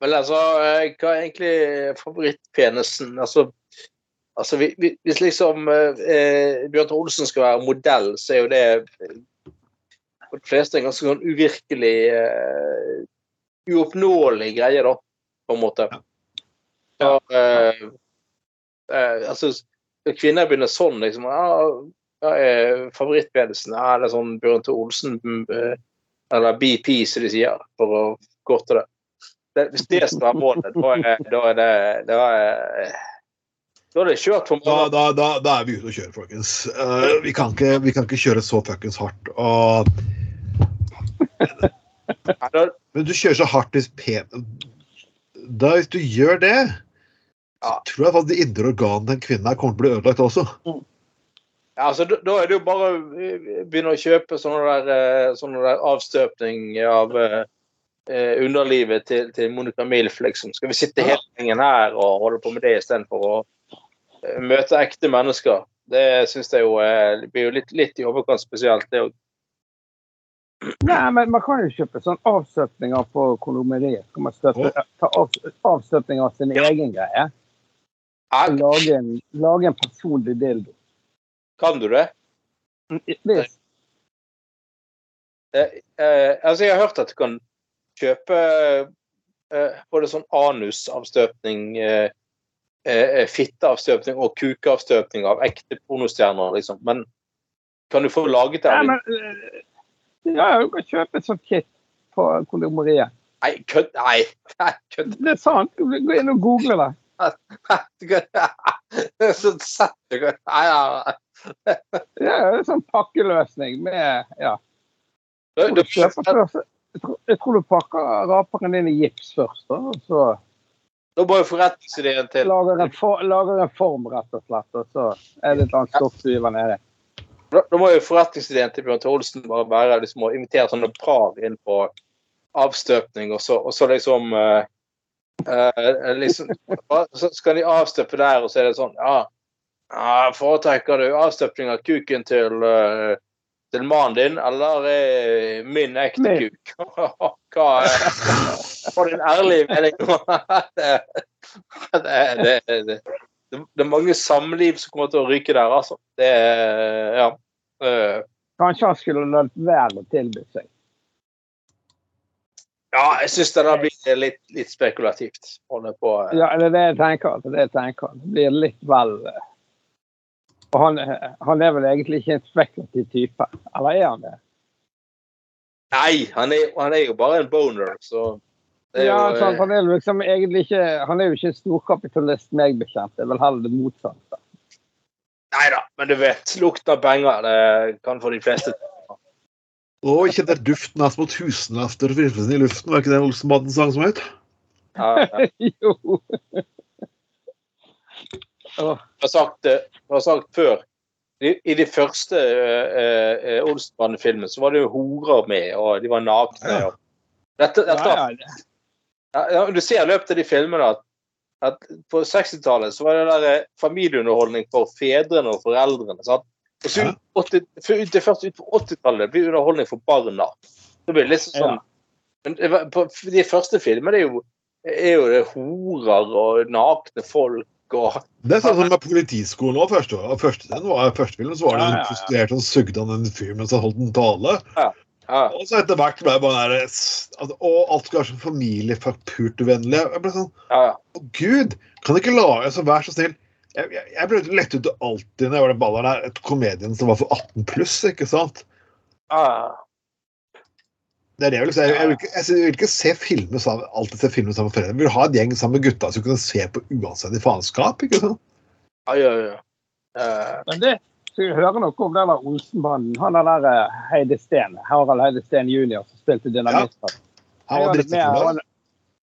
Men altså, eh, hva er egentlig favorittpenisen? Altså, altså vi- vi- hvis liksom eh, Bjørn Tore Olsen skal være modell, så er jo det eh, for de fleste en ganske sånn uvirkelig eh, Uoppnåelig greie, da, på en måte. Ja. eh, eh, altså, kvinner begynner sånn, liksom ja, ja, er? Ja, er sånn Bjørn Tore Olsen eh, Eller BP, som de sier, for å korte det det, hvis det skal være målet, da er, det, da er det da er, det kjørt for mange. da, da, da er vi ute og kjører, folkens. Uh, vi, kan ikke, vi kan ikke kjøre så fuckings hardt. Og, men du kjører så hardt hvis. Da, hvis du gjør det, så tror jeg faktisk de indre organene til en kvinne her kommer til å bli ødelagt også. Ja, altså, da, er det jo bare å eh, begynne å kjøpe sånne der, eh, sånne der avstøpning av eh, underlivet til, til Monica Milf, liksom. Skal vi sitte hele gjengen her og holde på med det istedenfor å møte ekte mennesker? Det syns jeg jo eh, blir jo litt, litt i overkant spesielt. Det å Nei, men man kan jo kjøpe sånn avstøpninger på kondomeriet. Kan man støtte, ta av, avstøpning av sin egen greie? Og lage en, lage en personlig dildo. Kan du det? Hvis, Eh, eh, altså, jeg har hørt at du kan kjøpe eh, både sånn anusavstøpning, eh, eh, fitteavstøpning og kukeavstøpning av ekte pornostjerner, liksom. Men kan du få laget det? Ja, men, eh, ja, du kan kjøpe et sånt kit på kondomeriet. Nei, kødd! Nei, [LAUGHS] kødd! Det er sant. Gå inn og google det. [LAUGHS] sånn sett du kan- Nei, ja. [LAUGHS] Ja, det en sånn pakkeløsning med Ja. Du, Du du, kjøper jeg, tror, jeg tror du pakker raperen inn i gips først, da, og så da må jo forretningsideen til. lager en, for, lager en form, rett og slett. Og så er det et eller annet stoff du giver nedi. Da, da må jo forretningsideen til Bjørn Olsen bare være liksom, å invitere sånne par inn på avstøpning, og så, og så liksom uh, uh, liksom, Så skal de avstøpe der, og så er det sånn Ja, ja foretrekker du avstøpning av kuken til uh, til mannen din, eller eh, min ekte kuk? [LAUGHS] Hva er For din ærlige mening. det, det, det, det. er mange samliv som kommer til å ryke der, altså. Det Ja. Eh, Kanskje han skulle latt være å tilby seg. ja, jeg syns det der blir litt, litt spekulativt. På eh. Ja, det er det jeg tenker. Det er det jeg tenker. Det blir litt vel eh, Og han, han er vel egentlig ikke en spekulativ type. Eller er han det? Nei, han er, han er jo bare en boner, så det er Ja, jo, sant, eh, han er jo liksom egentlig ikke Han er jo ikke en storkapitalist, meg bekjent. Det er vel heller det motsatte. Nei da, men du vet, Lukt av penger det kan for de fleste Og ikke den duften av mot husenafter etter forelsen i luften. Var ikke det Olsenbanden sang som het? ja, ja. [LAUGHS] jo. Jeg har sagt, det- jeg har sagt før I, de første uh, uh, Olsenbanden-filmene så var det jo horer med, og de var nakne. Ja. Dette, dette, ja, du ser i løpet av de filmene at, at på 60-tallet så var det der eh, familieunderholdning for fedrene og foreldrene. sant? Og så ut, 80, for det først ut på 80-tallet blir underholdning for barna. Så blir det litt sånn. Men på de første filmene er jo, er jo det horer og nakne folk og Det er sånn som med Politiskolen òg. Første, første, den var, første filmen så var det Ja, ja, ja. frustrert og sugde han en fyr mens han holdt en tale. ja, Og så etter hvert ble det bare der, at, Og alt skulle være så familieforpurtevennlig. Jeg ble sånn ja, ja. Å, gud! Kan ikke lage så Vær så snill. Jeg, jeg, jeg ble lett ut alltid når jeg var den balleren der, et komedien som var for 18 pluss, ikke sant? ja. Det er det jeg vil si. Jeg, jeg, vil ikke, jeg vil ikke se filmer sammen, alltid se filmer sammen med foreldrene. Jeg vil ha en gjeng sammen med gutta som kunne se på uanstendig faenskap. ikke sant? ja, ja, ja. Uh, Men det skal vi høre noe om den der Olsenbanden. Han er der eh, Heide Steen, Harald Heide Steen jr. som spilte. Han var Jeg drittfull. han-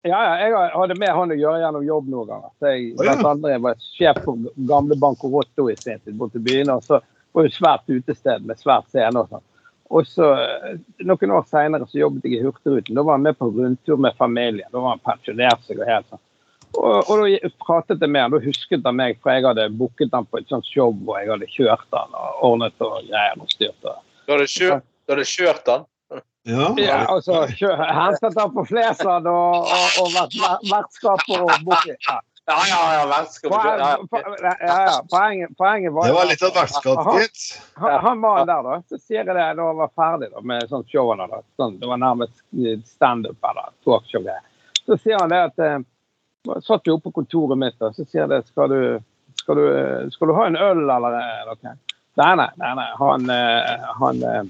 Ja, ja, jeg hadde med han å gjøre gjennom jobb noen ganger. Så jeg, oh, ja. andre, jeg var sjef for gamle Banco Rotto i sin tid borte i byen. Og så var det svært utested med svært scene og sånn. Og så eh, Noen år seinere jobbet jeg i Hurtigruten. Da var han med på rundtur med familien. Da var han pensjonert seg og helt sånn. Og, og da pratet jeg med han, da husket han meg, for jeg hadde booket han på et sånt show hvor jeg hadde kjørt han og ordnet og greier og styrt. og Du hadde kjørt, du hadde kjørt han? Ja, [LAUGHS] ja, altså, kjø- hentet [LAUGHS] han på Flesland og, og, og vært vertskap og booking. Ja. Ja, ja, ja, kjøre. Ja, ja, poenget, poenget var Det var litt av vertskap, Han, gitt. han, han var der, da. Så sier jeg det da han var ferdig da, med sånn showene. da. Sånn, det var nærmest standup eller talkshow-greier. Så sier han det at eh, Satt jo oppe på kontoret mitt, og så sier jeg det skal du, skal du, eh, skal du ha en øl eller eh, noe? Nei, nei. nei, nei. Han, eh, han, eh,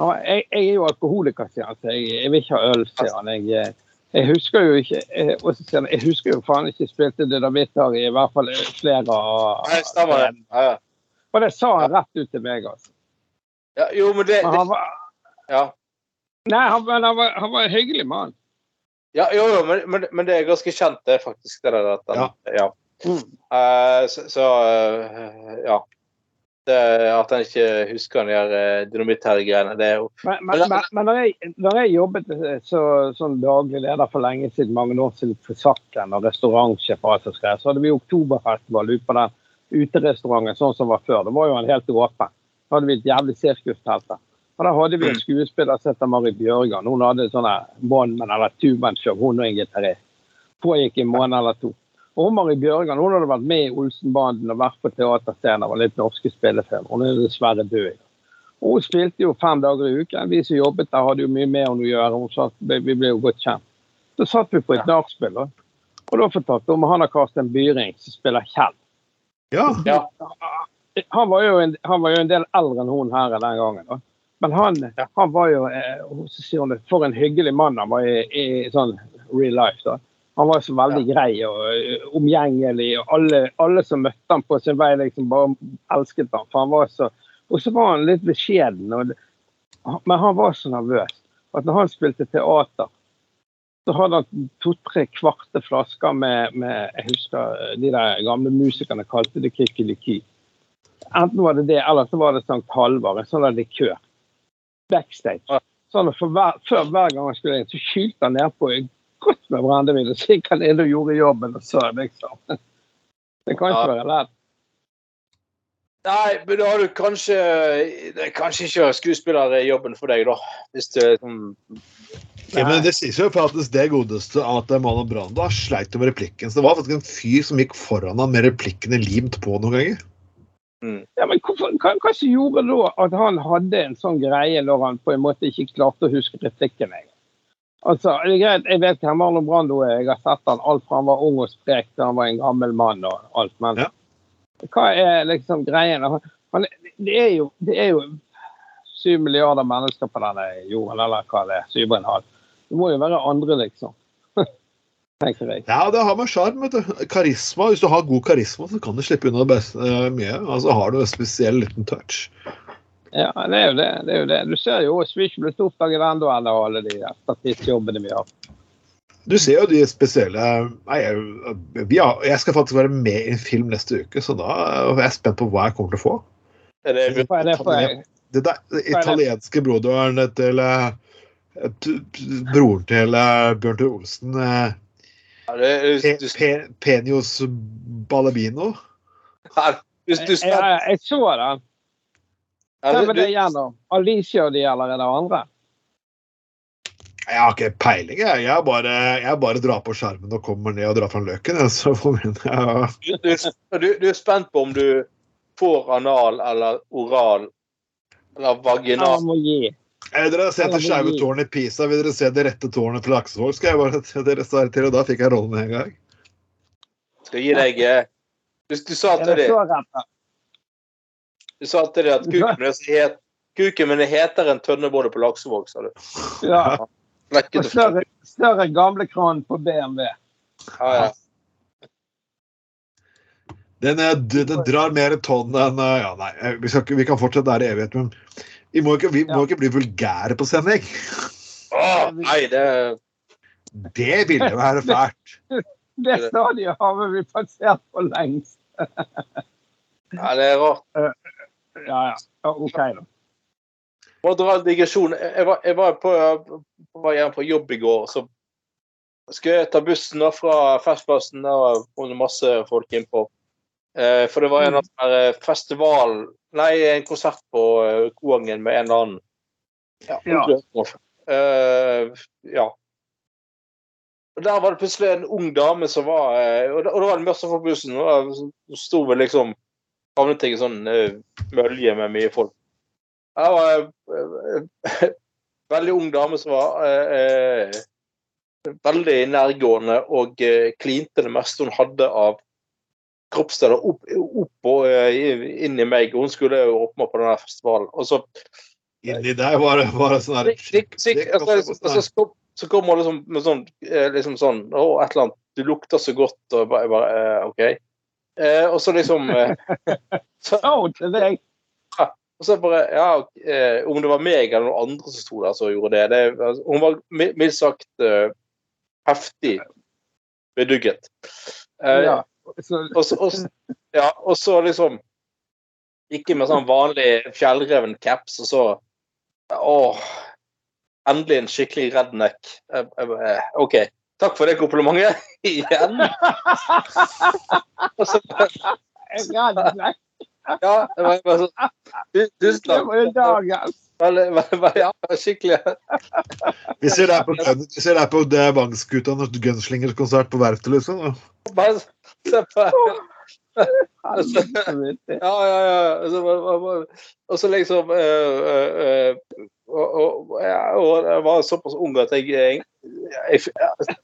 han jeg, jeg er jo alkoholiker, sier han. Så jeg, jeg vil ikke ha øl, sier han. Jeg, eh, jeg husker jo ikke jeg, han, jeg husker jo faen ikke spilte dynamitter i hvert fall flere av Nei, stemmer det. Ja, ja. Og det sa han rett ut til meg, altså. Ja, jo, men det, det var, ja. nei, han, men han, var, han var en hyggelig mann. Ja, jo, jo, men, men, men det er ganske kjent, det, faktisk. det der. At den, ja. Mm. Uh, så så uh, ja. Det, at han ikke husker de der uh, dynamitt-greiene, Men, men, men, men når, jeg, når jeg jobbet eh, så, som daglig leder for lenge siden, mange år siden for Sakken og restaurantsjef, så hadde vi oktoberfestival ute på den uterestauranten sånn som var før. Det var jo en helt åpen. Da hadde vi et jævlig sirkustelt der. Og da hadde vi en skuespiller som heter Mari Bjørgan. Hun hadde sånne one-man eller two-man-show, hun og en gitarist. Pågikk en måned eller to. Og hun Marit Bjørgan hun hadde vært med i Olsenbanden og vært på teaterscener og litt norske spillefilmer. Hun er dessverre død. Og hun spilte jo fem dager i uken. Vi som jobbet der, hadde jo mye med henne å gjøre. Hun satt, vi ble jo godt kjent. Så satt vi på et nachspiel, da. og da fortalte hun om han har Karsten Byring, som spiller Kjell. Ja. Ja. Han var, jo en, han var jo en del eldre enn hun her den gangen. da. Men han, Ja. han var jo eh, så sier hun det, For en hyggelig mann han var i, i sånn real life. da. Han var så veldig grei og omgjengelig. og alle, alle som møtte han på sin vei, liksom bare elsket han, for han var så Og så var han litt beskjeden. Og, men han var så nervøs at når han spilte teater, så hadde han to-tre kvarte flasker med, med Jeg husker de der gamle musikerne kalte det Kikkeliky. Enten var det det, eller så var det Sankt Halvard, en sånn likør. Backstage. Ja. Sånn for hver, Før hver gang han skulle inn, så skylte han nedpå godt med brennevin. Og så gikk han inn og gjorde jobben, og så liksom Det kan ikke Ja. være lett. Nei, men da har du kanskje Det er kanskje ikke skuespillerjobben for deg, da. Hvis du sånn Ja, men det sies jo faktisk det godeste at Malin Brando har sleit med replikken. Så det var faktisk en fyr som gikk foran ham med replikkene limt på noen ganger. Ja, men hvorfor, hva, hva gjorde da at han hadde en sånn greie når han på en måte ikke klarte å huske replikken? Jeg? Altså, det er greit, Jeg vet hvem Marlon Brando er, jeg har sett han alt fra han var ung og sprek til han var en gammel mann og alt. Men Ja. hva er liksom greien? Han, det, er jo, det er jo syv milliarder mennesker på denne jorden, eller hva det er. Syv og en halv. Det må jo være andre, liksom. [LAUGHS] Tenker jeg. Ja, det har med sjarm. vet du. Karisma. Hvis du har god karisma, så kan du slippe unna det beste, eh, mye. Altså har du en spesiell liten touch. Ja, det er jo det. det, er jo det. Du ser jo vi er ikke stort oppdaget ennå, ennå, alle de statistjobbene vi har. Du ser jo de spesielle Nei, jeg, jeg skal faktisk være med i en film neste uke, så da er jeg spent på hva jeg kommer til å få. er det, Hva er det for jeg. Det der, det italienske broderen til eh, broren til eh, Bjørn Tore Olsen, det, Penios Balabino. du, du, du, Jeg, jeg, jeg så den. Hvem er det igjen, da? Alicia og de, eller er det andre? Jeg har ikke peiling, jeg. Jeg bare, jeg bare drar på skjermen og kommer ned og drar fram løken. Så får vi, [LAUGHS] ja. du, du, du er spent på om du får anal eller oral eller vaginal? vaginal. må gi. Vil dere se det skeive tårnet i Pisa? Vil dere se det rette tårnet til Laksevåg? Skal jeg bare [LAUGHS] se dere svare til, og da fikk jeg rollen med en gang. Skal jeg gi deg eh, du, du sa til det det, så rett? da? Du sa til det at kuken min het Kuken min heter enn tønnebåndet på Laksevåg, sa du. Ja. Og større, større gamle kran på BMW. Ja, ja. Den, er- den drar mer tonn enn eh, Ja, nei, eh, vi, skal ikke, vi kan fortsette der i evighet, men vi må ikke, vi må ikke bli vulgære på sending. Oh, nei, det Det ville være fælt. [LAUGHS] Det stadiet har vi passert for lengst. ja, det er rart. Ja, ja. OK, da. Må dra en digresjon. Jeg var, jeg var på, hjem fra jobb i går, så skulle jeg ta bussen da fra Festplassen. Der kom det masse folk innpå. Eh, for det var en mm. festival Nei, en konsert på eh, Koangen med en eller annen. Ja. Ja. Eh, ja. Og Der var det plutselig en ung dame som var Og det var det mørkt på bussen. Og da sto vel liksom Havnet jeg i sånn eh, mølje med mye folk. Jeg var [LAUGHS] en veldig ung dame som var eh, eh, veldig nærgående og eh, klinte det meste hun hadde av kroppsdeler opp, opp og eh, inn i meg. Hun skulle jo med på denne festivalen. Og så Inni der var det bare sånn her altså, altså, så kom- så hun liksom med sånn, eh, liksom sånn Å, et eller annet. Du lukter så godt. Og bare, bare eh, OK. Eh, og så liksom eh, [LAUGHS] så, deg. og så bare Ja, eh, om det var meg eller noen andre som sto der som gjorde det, det altså, Hun var mildt sagt eh, heftig bedugget. Eh, Ja. Og, så, og, ja, og så liksom Ikke med sånn vanlig fjellreven caps, og så Åh, endelig en skikkelig redneck. Jeg, OK. Takk for det komplimentet [LAUGHS] igjen. Og så, ja, det var bare sånn Tusen takk. ja, skikkelig. Vi ser deg på, vi ser deg på det når Gunslingers-konsert på Verftet, liksom. Bare se på Ja, ja, ja. Og så, så liksom øh, og, og, og jeg var såpass ung at jeg, jeg, jeg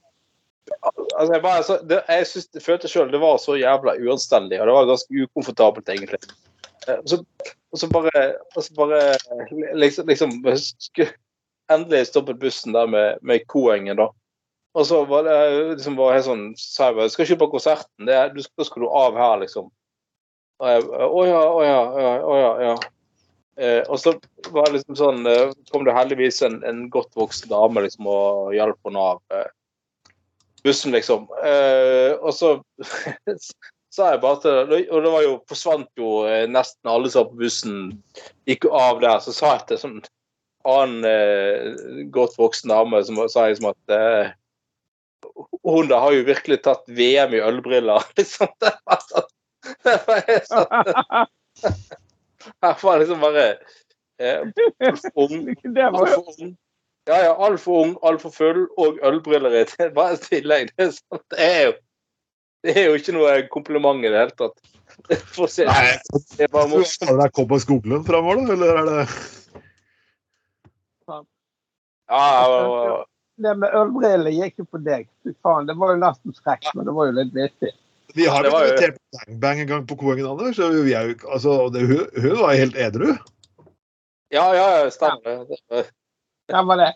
Altså, jeg bare, altså, det, jeg synes, jeg følte sjøl det var så jævla uanstendig, og det var ganske ukomfortabelt, egentlig. Eh, Og så, og så bare, og så bare liksom, liksom Endelig stoppet bussen der med, med Koengen, da. Og så var det liksom var helt sånn sa jeg bare, skal ikke på konserten, det er, du, da skal du av her, liksom. Og jeg Å ja, å ja, å ja. ja. Eh, og så var det liksom sånn eh, kom det heldigvis en, en godt voksen dame liksom og hjalp henne av eh, bussen, liksom. Eh, og så [LAUGHS] sa jeg bare til Og det var jo, forsvant jo eh, nesten alle som var på bussen, gikk av der. Så sa jeg til sånn annen eh, godt voksen dame som sa liksom at eh, hun da har jo virkelig tatt VM i ølbriller. [LAUGHS] liksom. Det var sånn, det var sånn [LAUGHS] var liksom bare eh, ung. Det var jo. Ja, ja, altfor ung, altfor full og ølbriller i tillegg. Det er, sånn, det, er jo, det er jo ikke noe kompliment i det hele tatt. For å si det. Nei, Det er bare morsomt. det Cowboy Skoglund framover, da? Eller er det Ja, ja, det med ølbriller gikk jo på deg. Fy faen, det var jo nesten skrekk, men det var jo litt vittig. Vi har jo invitert på Bang en gang på Koengen, Anders. Så vi er jo, altså, det, hun, hun var helt edru. ja, ja, ja, stemmer det. var det?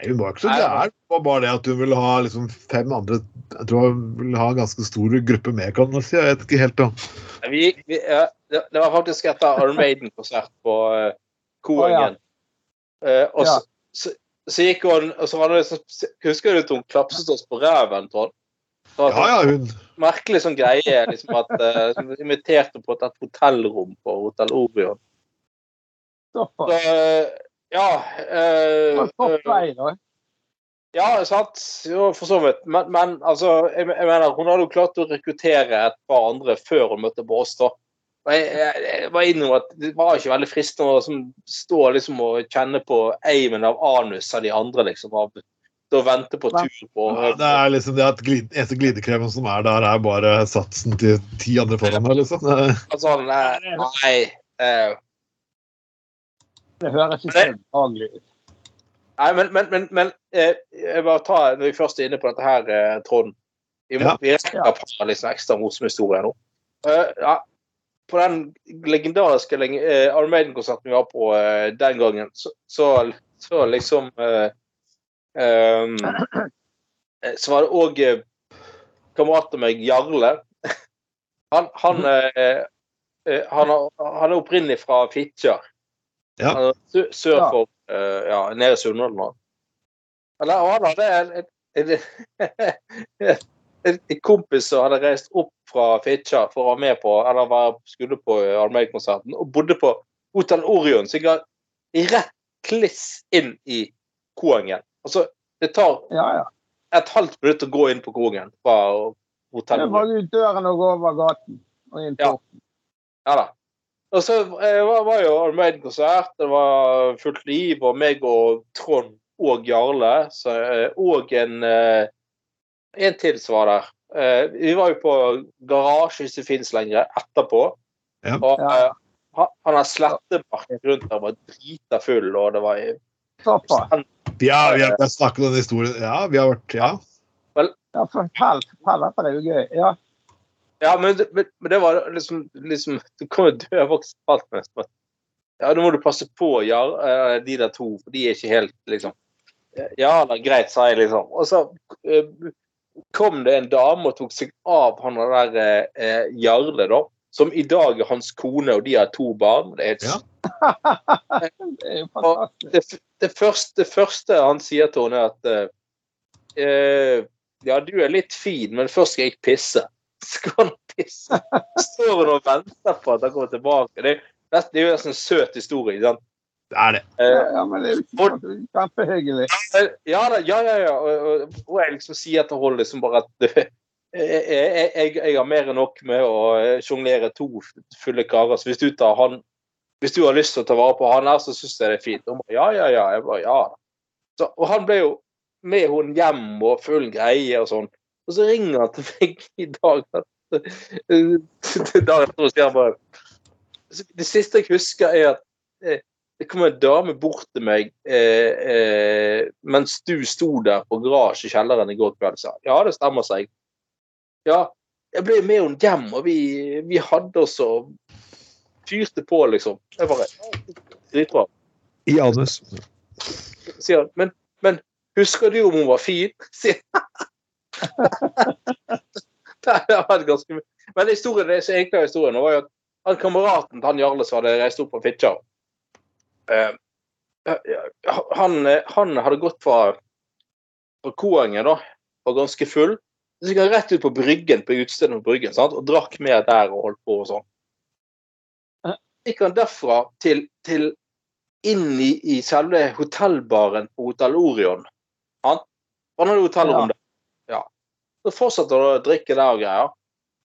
Nei, Hun var ikke så gæren. Det var bare det at hun ville ha liksom fem andre Jeg tror hun ville ha en ganske stor gruppe med, kan man si. Jeg vet ikke helt da. Vi, vi, ja, det, det var faktisk etter Iron Maiden-konsert på uh, Koengen. Eh, og så, så, så gikk hun og så var det liksom, Husker du at hun klapset oss på ræven, Trond? Ja, ja, hun Merkelig sånn greie. liksom at uh, som Inviterte på et, hotellrom på Hotell Orion. Så, eh, ja eh, eh, vei, da. Ja, sant. Jo, for så vidt. Men, men altså, jeg, jeg mener, hun hadde jo klart å rekruttere et par andre før hun møtte på oss. da. Og jeg, jeg, jeg var innom at Det var ikke veldig fristende å liksom, stå liksom, og kjenne på eimen av anus av de andre. liksom, av å vente på tur på ja, Det er liksom det at glid, eneste glidekremen som er der, er bare satsen til ti andre foran meg, liksom. Altså, Nei. nei eh, Det høres ikke behagelig ut. Nei, men, men, men, men eh, jeg bare ta, når vi først er inne på dette her, eh, Trond Vi, Ja. vi rekker par liksom, ekstra morsomme historier nå. Uh, ja, på den legendariske lenge, eh, Iron Maiden-konserten vi var på uh, den gangen, så, så, så liksom uh, ehm, eh, Så var det òg uh, kamerat av meg, Jarle. Han, han, eh, eh, han, er- han er opprinnelig fra Fitjar. Ja. Altså, sø- Sør Ja. for eh, ja, nede i Sunndal nå. Eller han det er en, en, en, en kompis som hadde reist opp fra Fitjar for å være med på eller være, skulle på Almeida-konserten, og bodde på Hotell Orion. Så jeg ga rett kliss inn i Koengen. Altså, det tar Ja, ja. et halvt minutt å gå inn på Koengen fra hotellet. Det var ut døren og gå over gaten. Og inn Ja. porten. Ja da. Og så eh, var, var jo Iron Maiden-konsert, det var fullt liv, og meg og Trond og Jarle, så, eh, og en eh, en til som var der. Eh, vi var jo på garasje, hvis det finnes lenger, etterpå. Ja. Og Ja. han, har slettebarken rundt der, var drita full, og det var Såpass. ja, vi har vi har snakket om den historien. Ja, vi har vært Ja. Ja, fortell. Fortell, dette er jo gøy. Ja. Ja, men, men, men det var liksom, liksom Du kan jo dø av alt Ja, nå må du passe på ja, eh, de der to, for de er ikke helt liksom Ja da, greit, sa jeg liksom. Og så eh, kom det en dame og tok seg av han der eh, eh, Jarle, da. Som i dag er hans kone, og de har to barn. Det er et Ja. [LAUGHS] Det er det, det, første, det første han sier til henne, er at eh, Ja, du er litt fin, men først skal jeg pisse. Skal han pisse? Står hun og venter på at han kommer tilbake. Det, det er jo nesten en søt historie. ikke sant? Det er det. Eh, Ja, men det er jo sånn kjempehyggelig. ja ja, ja, ja. Og, og, og jeg liksom sier til Holly liksom bare at [LAUGHS] jeg, jeg, jeg, jeg har mer enn nok med å eh, sjonglere to fulle karer. Så hvis du, tar han, hvis du har lyst til å ta vare på han her, så syns jeg det er fint. Hun bare, ja, ja, ja. Jeg bare, ja. Så, og han ble jo med henne hjem og full greie og sånn. Og så ringer han til meg i dag. Dagen etter sier han bare Det siste jeg husker, er at eh, det kom en dame bort til meg eh, eh, mens du sto der på garasje i kjelleren i går kveld og sa ja, det stemmer seg. Ja, jeg ble med henne hjem, og vi, vi hadde oss og fyrte på, liksom. Jeg bare Dritbra. I anus. Sier han. Men, men husker du om hun var fin? [LAUGHS] Sier han. [LAUGHS] det var ganske mye. Men historien, det som egentlig er historien, var jo at han kameraten til han Jarle som hadde reist opp fra Fitjar eh, han, han hadde gått fra, fra Koengen, da, var ganske full. Så gikk han rett ut på Bryggen, på utstedet på Bryggen, sant? og drakk mer der og holdt på og sånn. Gikk han derfra til, til inn i, i selve hotellbaren på Hotell Orion. Han, han hadde hotellrom Ja. Så fortsatte han å drikke der og greier.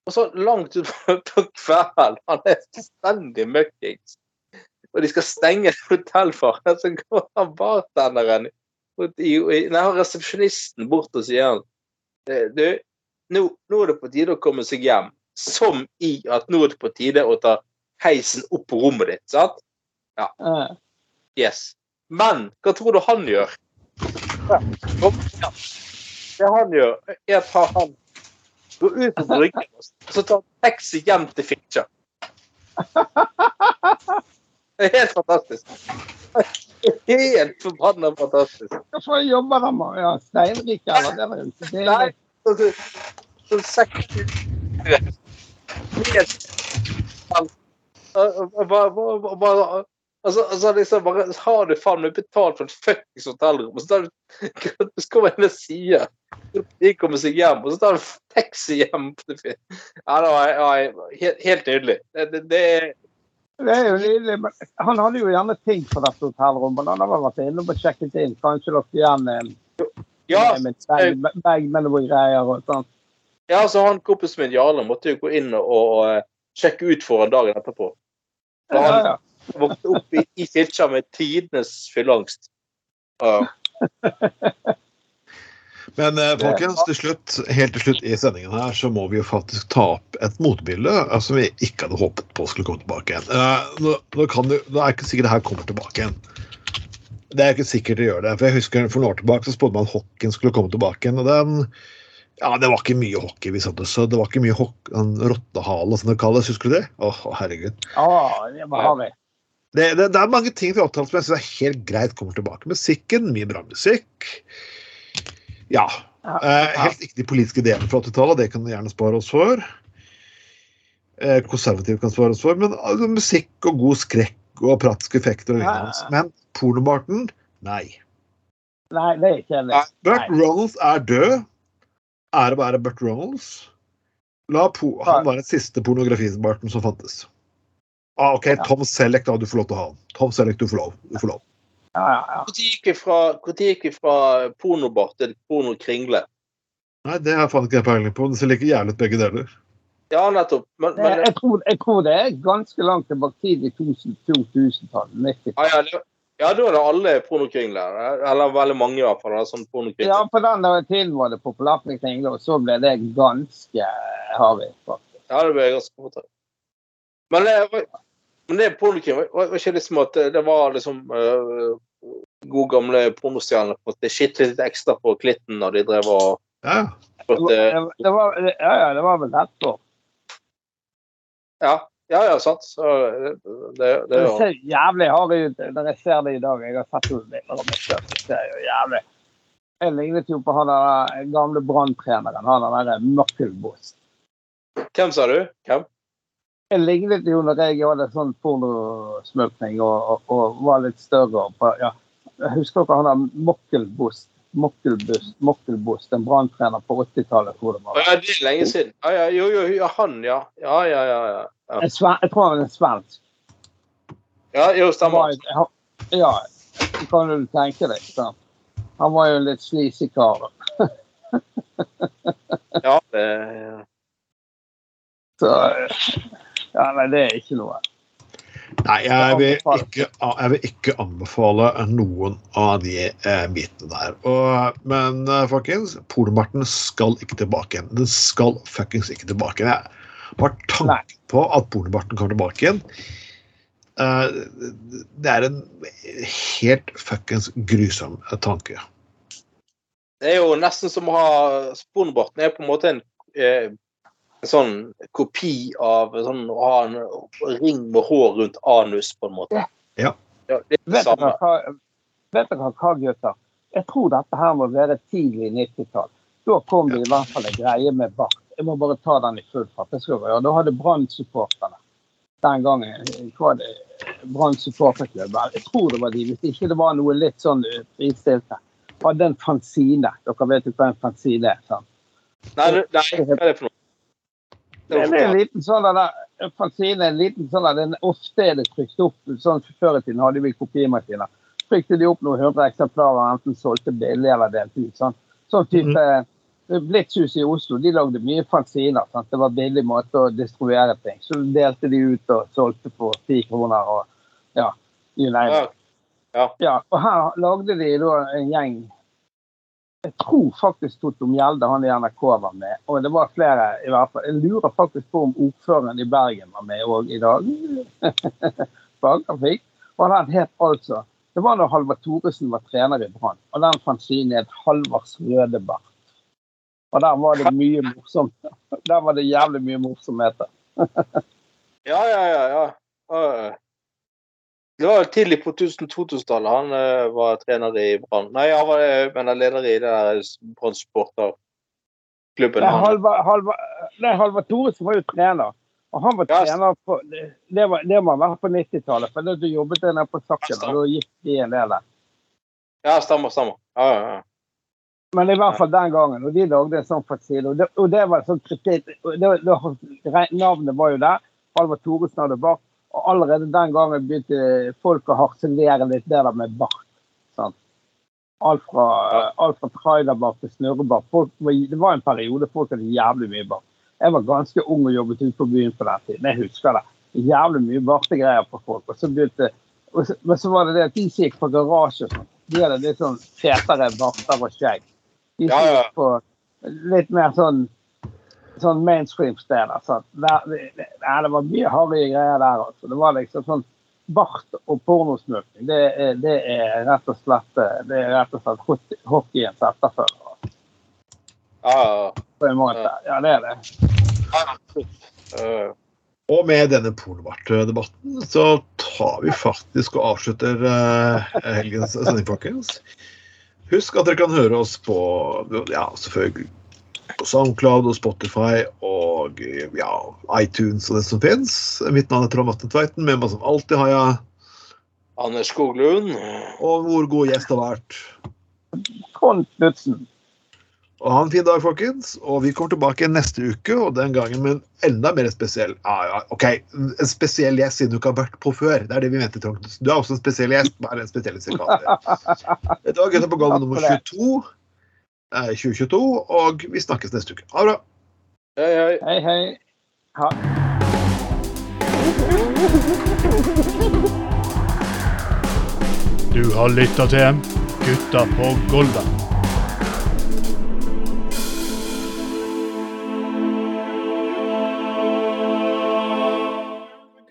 Og så langt utpå [LAUGHS] på kvelden. Han er fullstendig møkkings. Og de skal stenge et hotell for ham. Så går han bartenderen Nei, resepsjonisten bort og sier han «Eh, Du, nå, nå er det på tide å komme seg hjem. Som i at nå er det på tide å ta heisen opp på rommet ditt. sant? Ja. Yes. Men hva tror du han gjør? Ja. Det han gjør, er at han går ut på bryggen og så tar han taxi hjem til Fitjar. [LAUGHS] Det er helt fantastisk. Helt forbanna fantastisk. Hvorfor jobber han med ja, steinrik, eller? Er ikke det. Nei, så, så seks Altså, altså liksom bare Har du faen meg betalt for et fuckings hotellrom, og så tar du [LAUGHS] så kommer jeg ved siden de kommer seg hjem, og så tar du taxi hjem. Ja, det var, ja, helt, helt nydelig. Det, det, det Det er jo nydelig. men Han hadde jo gjerne ting på dette hotellrommet. Han hadde vært inne og sjekket inn. Kanskje lagt igjen en Ja, bag, med noen greier og sånn. ja så han kompisen min Jarle måtte jo gå inn og, og eh, sjekke ut for han dagen etterpå. For Ja, ja. Våknet opp i, i kirka med tidenes fylleangst. Uh. Men eh, folkens, til slutt, helt til slutt i sendingen her, så må vi jo faktisk ta opp et motbilde eh, som vi ikke hadde håpet på skulle komme tilbake igjen. Eh, nå, nå, kan det, nå er ikke sikkert det her kommer tilbake igjen. Det er ikke sikkert det gjør det. For jeg husker For noen år tilbake så spådde man at hockeyen skulle komme tilbake igjen. og den ja, Det var ikke mye hockey vi satt og så. Det var ikke mye hock- en rottehale, som det kalles. Husker du det? Å, herregud. Ja, det var harry. Det, det, det er mange ting fra 80-tallet som jeg synes er helt greit kommer tilbake. Musikken, mye bra musikk. Ja. Ja, Eh, ja. helt ikke de politiske ideene fra 80-tallet, det kan vi gjerne spare oss for. Eh, konservative kan spare oss for, men altså, musikk og god skrekk og praktiske effekter og lignende. ja. Men pornobarten, nei. Nei, det er ikke det. Burt. Ronalds er død. Ære være Burt Ronalds. La po han være den siste pornografibarten som fantes. Ah, OK, Ja. Tom Selleck, da. Du får lov til å ha han. Tom Selleck, du får lov. Du får lov. Ja, ja, ja. Når gikk vi fra, pornobar tid til pornokringle? Nei, det har jeg faen ikke jeg peiling på. Det ser like jævlig ut begge deler. Ja, nettopp. Men, men jeg, tror, jeg tror det er ganske langt tilbake tidlig 2000-tallet. ja, ja, det- ja, da er det alle pornokringler. Eller veldig mange, i hvert fall. Sånn Ja, på den der tiden var det populært med kringler, og så ble det ganske harry. faktisk. Ja, det ble ganske fort. Men det, var- men det pornokrim var, var ikke liksom at det, det var liksom uh, gode gamle pornostjerner på at det litt ekstra på klitten når de drev og Ja. Det eh, var, det ja, ja, det var vel rett år. Ja, ja, ja, sant. Så det, det, det Det var ser jævlig harry ut når jeg ser det i dag. Jeg har sett noen bilder av meg selv. Det ser jo jævlig Jeg lignet jo på han der gamle branntreneren, han der Møkkelboss. Hvem sa du? Hvem? Jeg lignet jo når jeg hadde sånn pornosmøkning og, og, og var litt større. På, ja. Jeg husker dere han der Mokkelbost, Mokkelbust, Mokkelbust. en branntrener på 80-tallet, tror det var. Ja, det er lenge siden. Ja, ja, jo, jo, ja, han, ja. Ja, ja, ja. ja. jeg tror han var en svensk. ja jo, stemmer. var- Ja, det kan du tenke deg. Så. Han var jo en litt sleazy kar. Ja, det, [LAUGHS] Så Ja, nei, det er ikke noe. Nei, jeg vil, ikke, jeg vil ikke anbefale noen av de eh, bitene der. Og, men eh, folkens, pornobarten skal ikke tilbake igjen. Den skal fuckings ikke tilbake igjen. Jeg har Nei. tanken på at pornobarten kommer tilbake igjen. Eh, det er en helt fuckings grusom tanke. det er jo nesten som å ha Pornobarten er på en måte en, eh, en sånn kopi av sånn, å ha en ring med hår rundt anus, på en måte. Ja. Ja, det er det Vet dere hva, vet dere hva, gutter? Jeg tror dette her må være tidlig 90-tall. Da kom det i hvert fall en greie med bart. Jeg må bare ta den i full fart. Det skal gjøre. Da hadde Brann-supporterne den gangen hva det, Brann. Jeg tror det var de, hvis ikke det var noe litt sånn fristilte. Hadde en fanzine. Dere vet jo hva en fanzine er? sant? Nei, det- nei, hva er det for noe? Det er en liten sånn der, fanzine, en liten sånn der, den ofte er det trykt opp, sånn Før i tiden hadde vi kopimaskiner. Trykte de opp noen hundre eksemplarer, enten solgte billig eller delte ut. Sånn, sånn type Blitzhuset i Oslo de lagde mye fanziner. Sant? Det var en billig måte å distribuere ting. Så delte de ut og solgte for ti kroner og ja, you name Ja. it. Ja. Ja, og her lagde de da en gjeng Jeg tror faktisk Toto Mjelde, han i NRK, var med. Og det var flere i hvert fall. Jeg lurer faktisk på om ordføreren i Bergen var med òg i dag. [LAUGHS] Fagtrafikk. Og den het altså Det var da Halvard Thoresen var trener i Brann. Og den fanzinen het Halvards røde bart. Og der var det mye morsomt. [LAUGHS] Der var det jævlig mye morsomheter. [LAUGHS] Ja, ja, ja. ja. Ja. Det var tidlig på 2000-tallet han uh, var trener i Brann. Nei, han var mener, leder i det der Brann supporterklubben. Nei. Halvard, Halva, Halva Thoresen var jo trener. Og han var yes. trener på Det, var, det må ha vært på 90-tallet, for da jobbet jeg nede på Sakken, og da gikk de en del der. Ja, stemmer, stemmer. Ja, ja, ja. Men i hvert fall den gangen, og de lagde en sånn fasile. Og det, og det var sånn kritikk det, det, Navnet var jo der. Halvard Thoresen hadde bart. Og allerede den gangen begynte folk å harselere litt det der med bart. Sant? Alt fra, alt fra trailerbart til snurrebart. Folk, det var en periode folk hadde jævlig mye bart. Jeg var ganske ung og jobbet ute på byen på den tiden. Jeg husker det. Jævlig mye bartegreier på folk. Og så begynte, og så, men så var det det at de som gikk på garasje og sånn, de hadde litt sånn fetere barter og skjegg. De som Ja, ja. gikk på litt mer sånn sånn mainstream-steder. Så der, det, det, det var mye harry greier der. Altså. Det var liksom sånn Bart og pornosmurking, det, det er rett og slett det er rett og slett hockeyens etterfølger. ja, ja. På en måte. Ja, det er det. Eh, Og med denne pornobartdebatten så tar vi faktisk og avslutter eh, helgens sending, folkens. Husk at dere kan høre oss på ja, selvfølgelig på SoundCloud og Spotify og ja, iTunes og det som fins. Mitt navn er Trond Atten Tveiten. Med meg som alltid har jeg Anders Skoglund. Og hvor god gjest har vært. Trond Knutsen. Og ha en fin dag, folkens. Og vi kommer tilbake neste uke, og den gangen med en enda mer spesiell ah, ja, OK, en spesiell gjest siden du ikke har vært på før. Det er det vi mente, Trond Knutsen. Du er også en spesiell gjest. Bare en spesiell sikaler. Dette var Gutta på gulvet nummer 22. eh, 2022, og vi snakkes neste uke. Ha det bra. Hei, hei. Hei, hei. Ha. Du har lytta til Gutta på Golda.